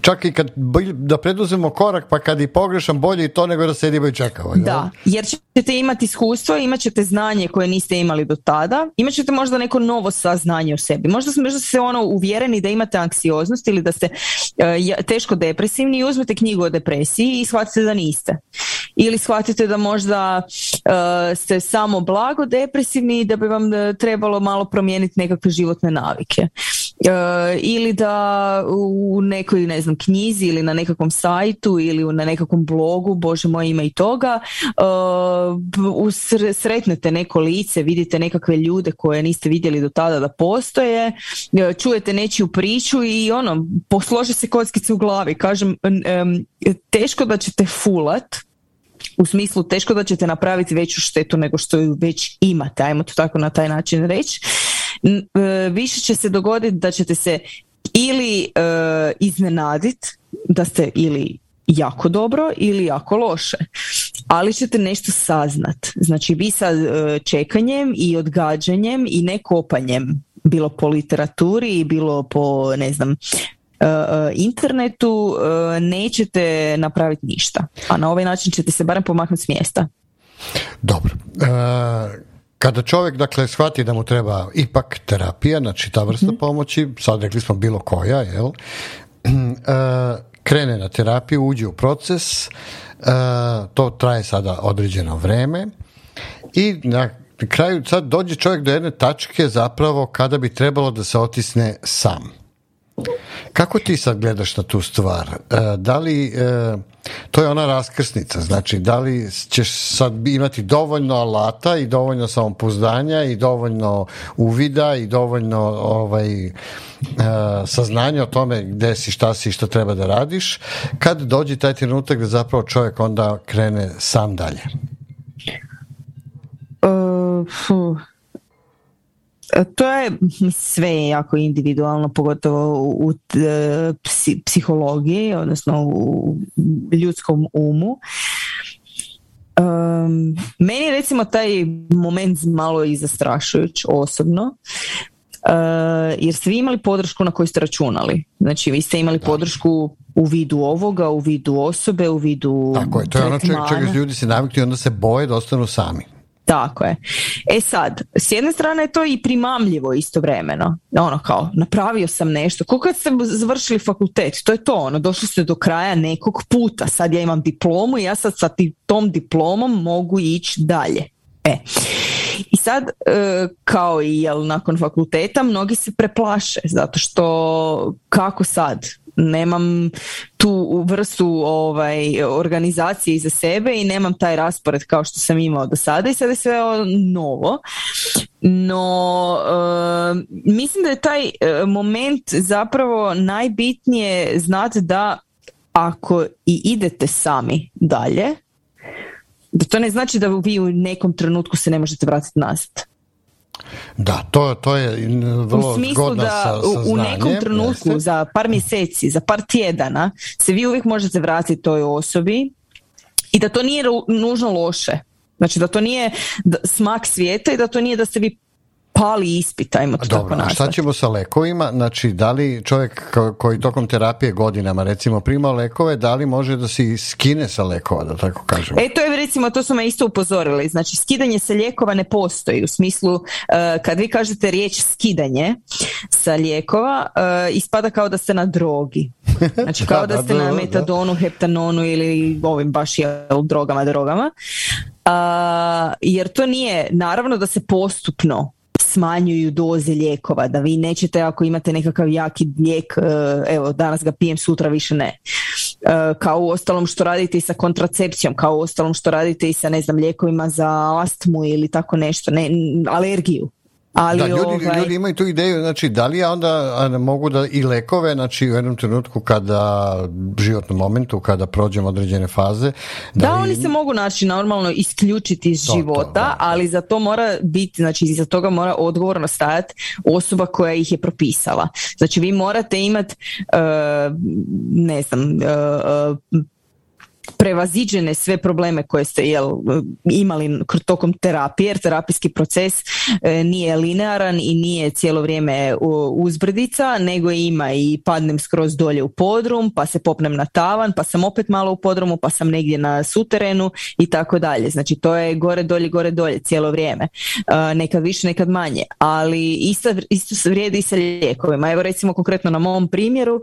čak i kad, da preduzemo korak, pa kad i pogrešam, bolje i to nego da sedimo i čekamo. Da, jer ćete imati iskustvo, imat ćete znanje koje niste imali do tada, imat ćete možda neko novo saznanje o sebi. Možda, možda ste ono uvjereni da imate anksioznost ili da ste e, teško depresivni i uzmete knjigu o depresiji i shvatite da niste. Ili shvatite da možda e, ste samo blago depresivni i da bi vam trebalo malo promijeniti nekakve životne navike. ili ili da u nekoj, ne znam, knjizi ili na nekakvom sajtu ili na nekakvom blogu, bože moj ima i toga, uh, sretnete neko lice, vidite nekakve ljude koje niste vidjeli do tada da postoje, uh, čujete nečiju priču i ono, poslože se kockice u glavi. Kažem, teško da ćete fulat, u smislu teško da ćete napraviti veću štetu nego što ju već imate, ajmo to tako na taj način reći. E, više će se dogoditi da ćete se ili e, iznenadit da ste ili jako dobro ili jako loše ali ćete nešto saznat znači vi sa e, čekanjem i odgađanjem i ne kopanjem bilo po literaturi bilo po ne znam e, internetu nećete napraviti ništa a na ovaj način ćete se barem pomaknuti s mjesta dobro kada čovjek, dakle, shvati da mu treba ipak terapija, znači ta vrsta mhm. pomoći, sad rekli smo bilo koja, jel, (clears throat) e, krene na terapiju, uđe u proces, e, to traje sada određeno vreme i na kraju sad dođe čovjek do jedne tačke zapravo kada bi trebalo da se otisne sam. Kako ti sad gledaš na tu stvar? E, da li to je ona raskrsnica, znači da li ćeš sad imati dovoljno alata i dovoljno samopouzdanja i dovoljno uvida i dovoljno ovaj, e, saznanja o tome gdje si, šta si i šta treba da radiš, kad dođe taj trenutak da zapravo čovjek onda krene sam dalje? Uh, to je sve jako individualno, pogotovo u e, psihologiji, odnosno u ljudskom umu. meni recimo taj moment malo i zastrašujuć osobno. E, jer ste vi imali podršku na koju ste računali. Znači vi ste imali podršku u vidu ovoga, u vidu osobe, u vidu Tako je, to je ono čega ljudi se navikli i onda se boje da ostanu sami. Tako je. E sad, s jedne strane je to i primamljivo istovremeno. Ono kao, napravio sam nešto. Kako kad ste završili fakultet, to je to ono, došli ste do kraja nekog puta. Sad ja imam diplomu i ja sad sa tom diplomom mogu ići dalje. E. I sad, e, kao i jel, nakon fakulteta, mnogi se preplaše zato što kako sad? nemam tu vrstu ovaj, organizacije iza sebe i nemam taj raspored kao što sam imao do sada i sada je sve ono novo. No, mislim da je taj eh, moment zapravo najbitnije znati da ako i idete sami dalje, da to ne znači da vi u nekom trenutku se ne možete vratiti nazad. Da, to, to je mm, vrlo U smislu da sa, u nekom trenutku za par mjeseci, za par tjedana se vi uvijek možete vratiti toj osobi i da to nije nužno loše. Znači da to nije smak svijeta i da to nije da se vi pali ispita, ajmo to Dobro, tako nazvati. Šta ćemo sa lekovima? Znači, da li čovjek koji tokom terapije godinama recimo prima lekove, da li može da se skine sa lekova, da tako kažemo? E, to je recimo, to su me isto upozorili. Znači, skidanje sa lijekova ne postoji. U smislu, e, kad vi kažete riječ skidanje sa lijekova, e, ispada kao da ste na drogi. (laughs) Znači, kao da, ste na metadonu, heptanonu ili ovim baš drogama, drogama. jer to nije, naravno da se postupno smanjuju doze lijekova, da vi nećete ako imate nekakav jaki lijek, e, evo danas ga pijem, sutra više ne. E, kao u ostalom što radite i sa kontracepcijom, kao u ostalom što radite i sa ne znam lijekovima za astmu ili tako nešto, ne, alergiju. Ali da, ovaj- ljudi, imaju tu ideju, znači da li ja onda mogu da i lekove, znači u jednom trenutku kada, životnom momentu, kada prođem određene faze. Da, da li... oni se mogu naći normalno isključiti iz života, da, ali za to mora biti, znači iza toga mora odgovorno stajati osoba koja ih je propisala. Znači vi morate imati, eh, ne znam, eh, eh, prevaziđene sve probleme koje ste jel, imali tokom terapije, jer terapijski proces e, nije linearan i nije cijelo vrijeme e, uzbrdica, nego ima i padnem skroz dolje u podrum, pa se popnem na tavan, pa sam opet malo u podrumu, pa sam negdje na suterenu i tako dalje. Znači to je gore dolje, gore dolje cijelo vrijeme. E, nekad više, nekad manje. Ali isto, isto vrijedi i sa lijekovima. Evo recimo konkretno na mom primjeru,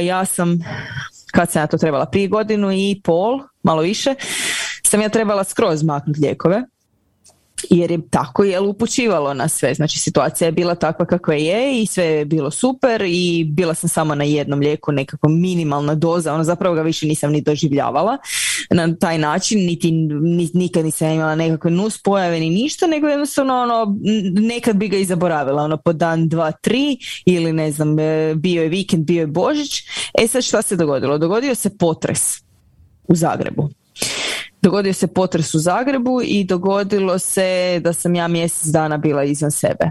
e, ja sam kad sam ja to trebala, prije godinu i pol, malo više, sam ja trebala skroz maknuti lijekove jer je tako je upućivalo na sve. Znači situacija je bila takva kakva je i sve je bilo super i bila sam samo na jednom lijeku nekako minimalna doza, ono zapravo ga više nisam ni doživljavala na taj način, niti ni, nikad nisam imala nekakve nus pojave ni ništa, nego jednostavno ono, nekad bi ga i zaboravila, ono po dan, dva, tri ili ne znam, e, bio je vikend, bio je Božić. E sad šta se dogodilo? Dogodio se potres u Zagrebu dogodio se potres u Zagrebu i dogodilo se da sam ja mjesec dana bila izvan sebe.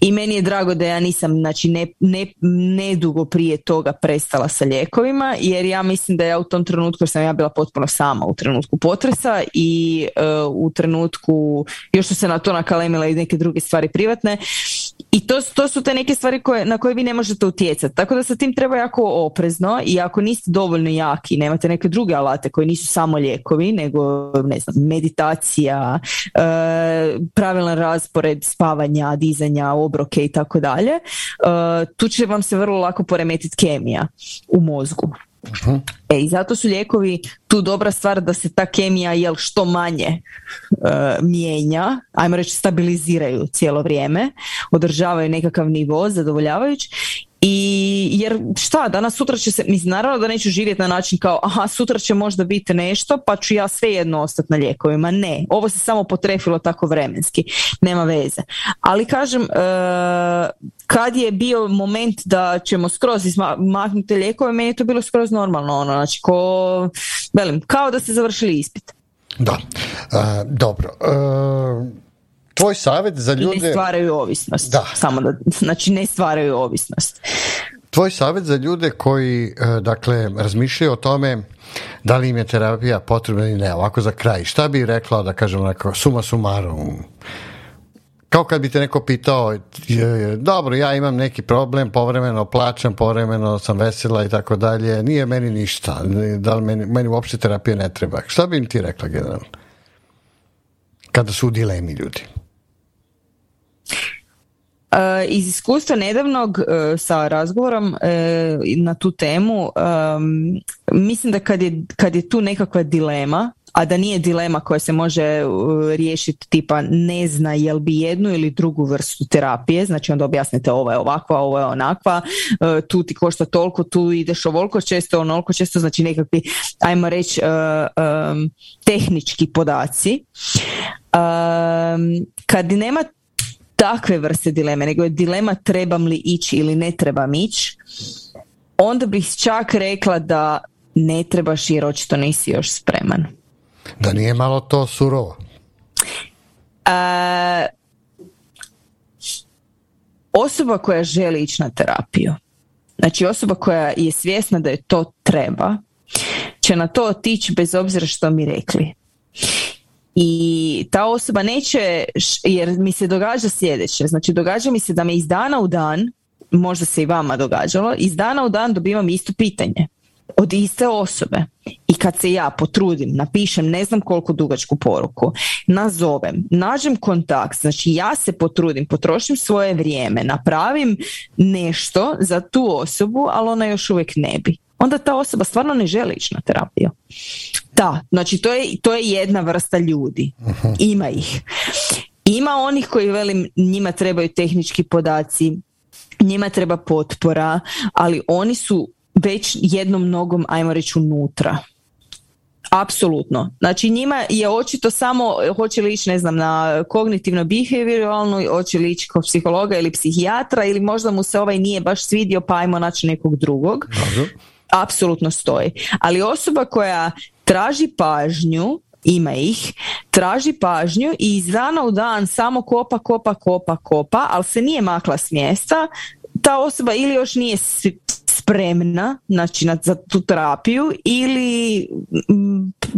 I meni je drago da ja nisam, znači ne, ne, nedugo prije toga prestala sa lijekovima, jer ja mislim da ja u tom trenutku, sam ja bila potpuno sama u trenutku potresa i e, u trenutku, još su se na to nakalemila i neke druge stvari privatne, i to, to su te neke stvari koje, na koje vi ne možete utjecati. Tako da sa tim treba jako oprezno i ako niste dovoljno jaki, nemate neke druge alate koji nisu samo lijekovi, nego ne znam, meditacija, e, pravilan raspored spavanja, dizanja, obroke i tako dalje, e, tu će vam se vrlo lako poremetiti kemija u mozgu. E i zato su lijekovi tu dobra stvar da se ta kemija jel što manje e, mijenja, ajmo reći stabiliziraju cijelo vrijeme, održavaju nekakav nivo zadovoljavajući i jer šta, danas sutra će se, mislim naravno da neću živjeti na način kao aha sutra će možda biti nešto pa ću ja svejedno ostati na lijekovima. Ne, ovo se samo potrefilo tako vremenski, nema veze. Ali kažem, e, kad je bio moment da ćemo skroz izmaknuti lijekove, meni je to bilo skroz normalno, ono, znači ko, velim, kao da ste završili ispit. Da, e, dobro. E, tvoj savjet za ljude... Ne stvaraju ovisnost. Da. Samo da, znači ne stvaraju ovisnost. Tvoj savjet za ljude koji, e, dakle, razmišljaju o tome da li im je terapija potrebna ili ne, ovako za kraj. Šta bi rekla, da kažem, onako, suma sumarum? Kao kad bi te neko pitao, e, dobro, ja imam neki problem, povremeno plaćam, povremeno sam vesela i tako dalje, nije meni ništa, da li meni, meni uopšte terapija ne treba. Šta bi im ti rekla generalno? Kada su u dilemi ljudi. E, iz iskustva nedavnog e, sa razgovorom e, na tu temu, mislim da kad je, kad je tu nekakva dilema, a da nije dilema koja se može riješiti tipa ne zna jel bi jednu ili drugu vrstu terapije, znači onda objasnite ovo je ovakva, ovo je onakva, tu ti košta toliko, tu ideš ovoliko često, onoliko često, znači nekakvi, ajmo reći, tehnički podaci. kad nema takve vrste dileme, nego je dilema trebam li ići ili ne trebam ići, onda bih čak rekla da ne trebaš jer očito nisi još spreman. Da nije malo to surovo? E, osoba koja želi ići na terapiju, znači osoba koja je svjesna da je to treba, će na to otići bez obzira što mi rekli i ta osoba neće, jer mi se događa sljedeće, znači događa mi se da me iz dana u dan, možda se i vama događalo, iz dana u dan dobivam isto pitanje od iste osobe. I kad se ja potrudim, napišem ne znam koliko dugačku poruku, nazovem, nađem kontakt, znači ja se potrudim, potrošim svoje vrijeme, napravim nešto za tu osobu, ali ona još uvijek ne bi onda ta osoba stvarno ne želi ići na terapiju. Da, znači to je, to je jedna vrsta ljudi. Mhm. Ima ih. Ima onih koji velim njima trebaju tehnički podaci, njima treba potpora, ali oni su već jednom nogom, ajmo reći, unutra. Apsolutno. Znači njima je očito samo hoće li ići, ne znam, na kognitivno behavioralnu, hoće li ići kod psihologa ili psihijatra ili možda mu se ovaj nije baš svidio pa ajmo naći nekog drugog. Dobro apsolutno stoji. Ali osoba koja traži pažnju, ima ih, traži pažnju i iz dana u dan samo kopa, kopa, kopa, kopa, ali se nije makla s mjesta, ta osoba ili još nije spremna znači, za tu terapiju ili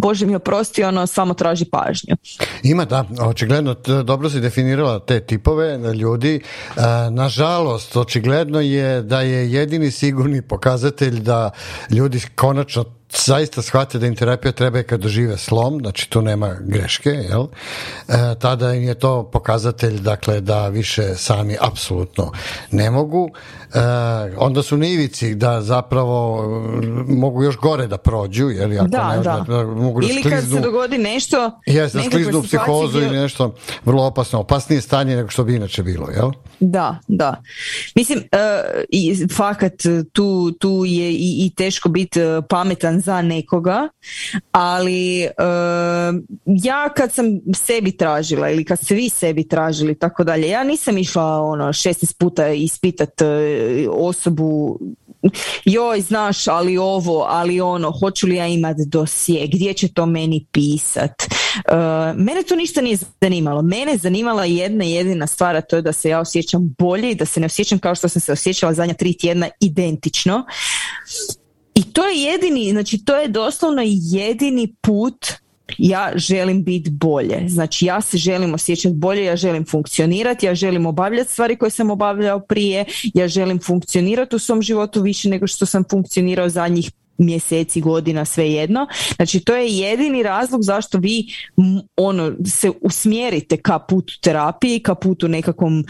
Bože mi oprosti, ono samo traži pažnju. Ima da, očigledno dobro si definirala te tipove e, ljudi. E, nažalost, očigledno je da je jedini sigurni pokazatelj da ljudi konačno zaista shvate da im terapija treba je kad dožive slom, znači tu nema greške, jel? E, tada im je to pokazatelj, dakle, da više sami apsolutno ne mogu. E, onda su nivici da zapravo mm, mogu još gore da prođu, jer ako da, da. da mogu Ili kad se dogodi nešto... Jes, da skliznu psihozu ili nešto vrlo opasno, opasnije stanje nego što bi inače bilo, jel? Da, da. Mislim, e, i, fakat tu, tu je i, i teško biti pametan za nekoga, ali ja kad sam sebi tražila ili kad svi sebi tražili tako dalje, ja nisam išla ono 16 puta ispitat e, osobu joj, znaš, ali ovo, ali ono, hoću li ja imat dosije, gdje će to meni pisat. E, mene to ništa nije zanimalo. Mene je zanimala jedna jedina stvar, a to je da se ja osjećam bolje i da se ne osjećam kao što sam se osjećala zadnja tri tjedna identično. I to je jedini, znači to je doslovno jedini put ja želim biti bolje. Znači ja se želim osjećati bolje, ja želim funkcionirati, ja želim obavljati stvari koje sam obavljao prije, ja želim funkcionirati u svom životu više nego što sam funkcionirao zadnjih mjeseci, godina, sve jedno. Znači to je jedini razlog zašto vi ono se usmjerite ka putu terapiji, ka putu nekakvom uh,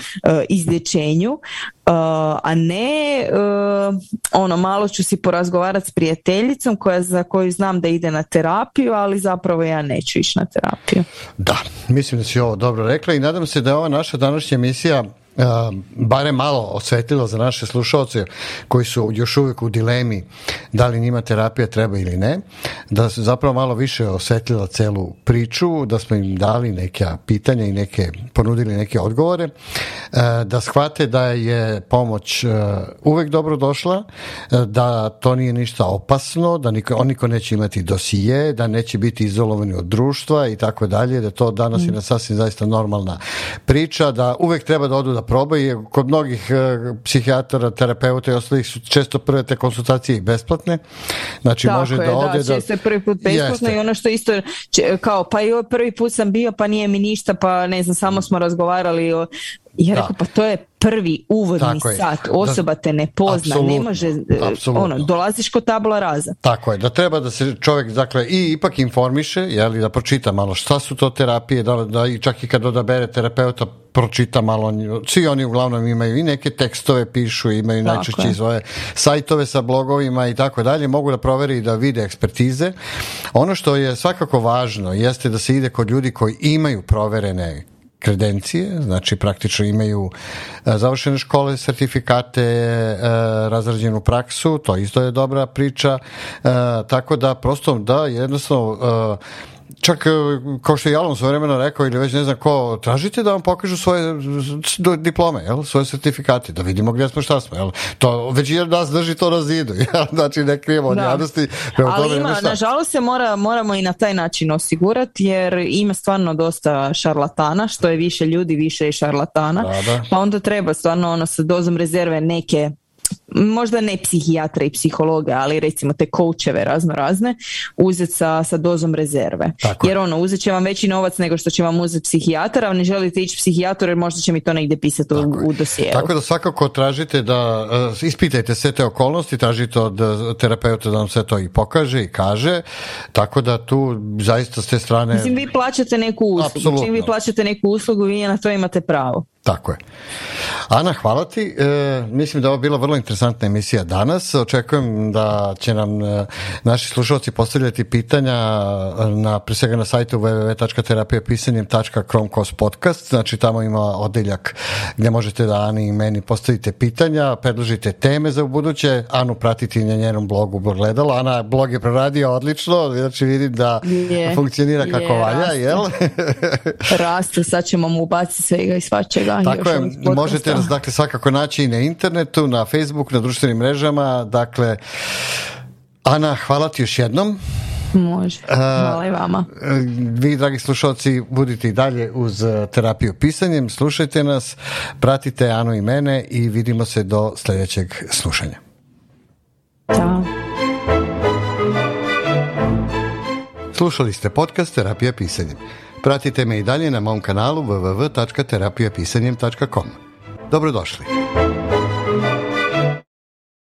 izlječenju, eh, a ne eh, ono malo ću si porazgovarati s prijateljicom koja za koju znam da ide na terapiju, ali zapravo ja neću ići na terapiju. Da, mislim da si ovo dobro rekla i nadam se da je ova naša današnja emisija Ehm, barem malo osvetilo za naše slušalce koji su još uvijek u dilemi da li njima terapija treba ili ne, da su zapravo malo više osvetila celu priču, da smo im dali neka pitanja i neke, ponudili neke odgovore, eh, da shvate da je pomoć eh, uvek dobro došla, eh, da to nije ništa opasno, da niko, on niko neće imati dosije, da neće biti izolovani od društva i tako dalje, da to danas mhm. je na sasvim zaista normalna priča, da uvek treba da odu da je kod mnogih e, psihijatara, terapeuta i ostalih su često prve te konsultacije i besplatne. Znači može da ode da... Često je prvi put besplatno i ono što isto kao pa joj prvi put sam bio pa nije mi ništa pa ne znam samo mm. smo razgovarali o ja rekao, pa to je prvi uvodni sat, osoba te ne pozna, ne može, e, ono, dolaziš kod tabla raza. Tako je, da treba da se čovjek, dakle, i ipak informiše, jeli, da pročita malo šta su to terapije, da, da i čak i kad odabere terapeuta, pročita malo, svi oni uglavnom imaju i neke tekstove pišu, imaju najčešće izvoje sajtove sa blogovima i tako dalje, mogu da proveri i da vide ekspertize. Ono što je svakako važno jeste da se ide kod ljudi koji imaju proverene kredencije, znači praktično imaju e, završene škole, sertifikate, e, razrađenu praksu, to isto je dobra priča, e, tako da prosto da jednostavno čak e, kao što je Jalom svoj vremena rekao ili već ne znam ko, tražite da vam pokažu svoje diplome, jel? svoje sertifikate, da vidimo gdje smo, šta smo. Jel? To, već i nas drži to na zidu, (laughs) znači ne krijemo od Ali ima, nažalost se mora, moramo i na taj način osigurati jer ima stvarno dosta šarlatana, što je više ljudi, više i šarlatana, pa onda treba stvarno ono sa dozom rezerve neke možda ne psihijatra i psihologa, ali recimo te koučeve razno razne, uzeti sa, dozom rezerve. Jer ono, uzet će vam veći novac nego što će vam uzeti psihijatar, ali ne želite ići psihijatru jer možda će mi to negdje pisati u, u dosijelu. Tako da svakako tražite da uh, ispitajte sve te okolnosti, tražite od e, terapeuta da vam sve to i pokaže i kaže, tako da tu zaista s te strane... Mislim, vi plaćate neku uslugu. vi plaćate neku uslugu, vi na to imate pravo. Tako je. Ana, hvala ti. E, mislim da je ovo bilo vrlo interesantno interesantna emisija danas. Očekujem da će nam e, naši slušalci postavljati pitanja e, na, pre svega na sajtu podcast Znači tamo ima odeljak gdje možete da Ani i meni postavite pitanja, predložite teme za ubuduće, Anu pratiti na njenom blogu Blogledalo. Ana blog je proradio odlično, znači vidim da funkcionira kako je, valja, raste. jel? (laughs) raste, sad ćemo mu ubaciti svega i svačega. Tako je, možete nas dakle svakako naći i na internetu, na Facebook na društvenim mrežama. Dakle, Ana, hvala ti još jednom. Može, hvala i vama. Vi, dragi slušalci, budite i dalje uz e, terapiju pisanjem, slušajte nas, pratite Anu i mene i vidimo se do sljedećeg slušanja. Ćao. Slušali ste podcast Terapija pisanjem. Pratite me i dalje na mom kanalu www.terapijapisanjem.com. Dobrodošli.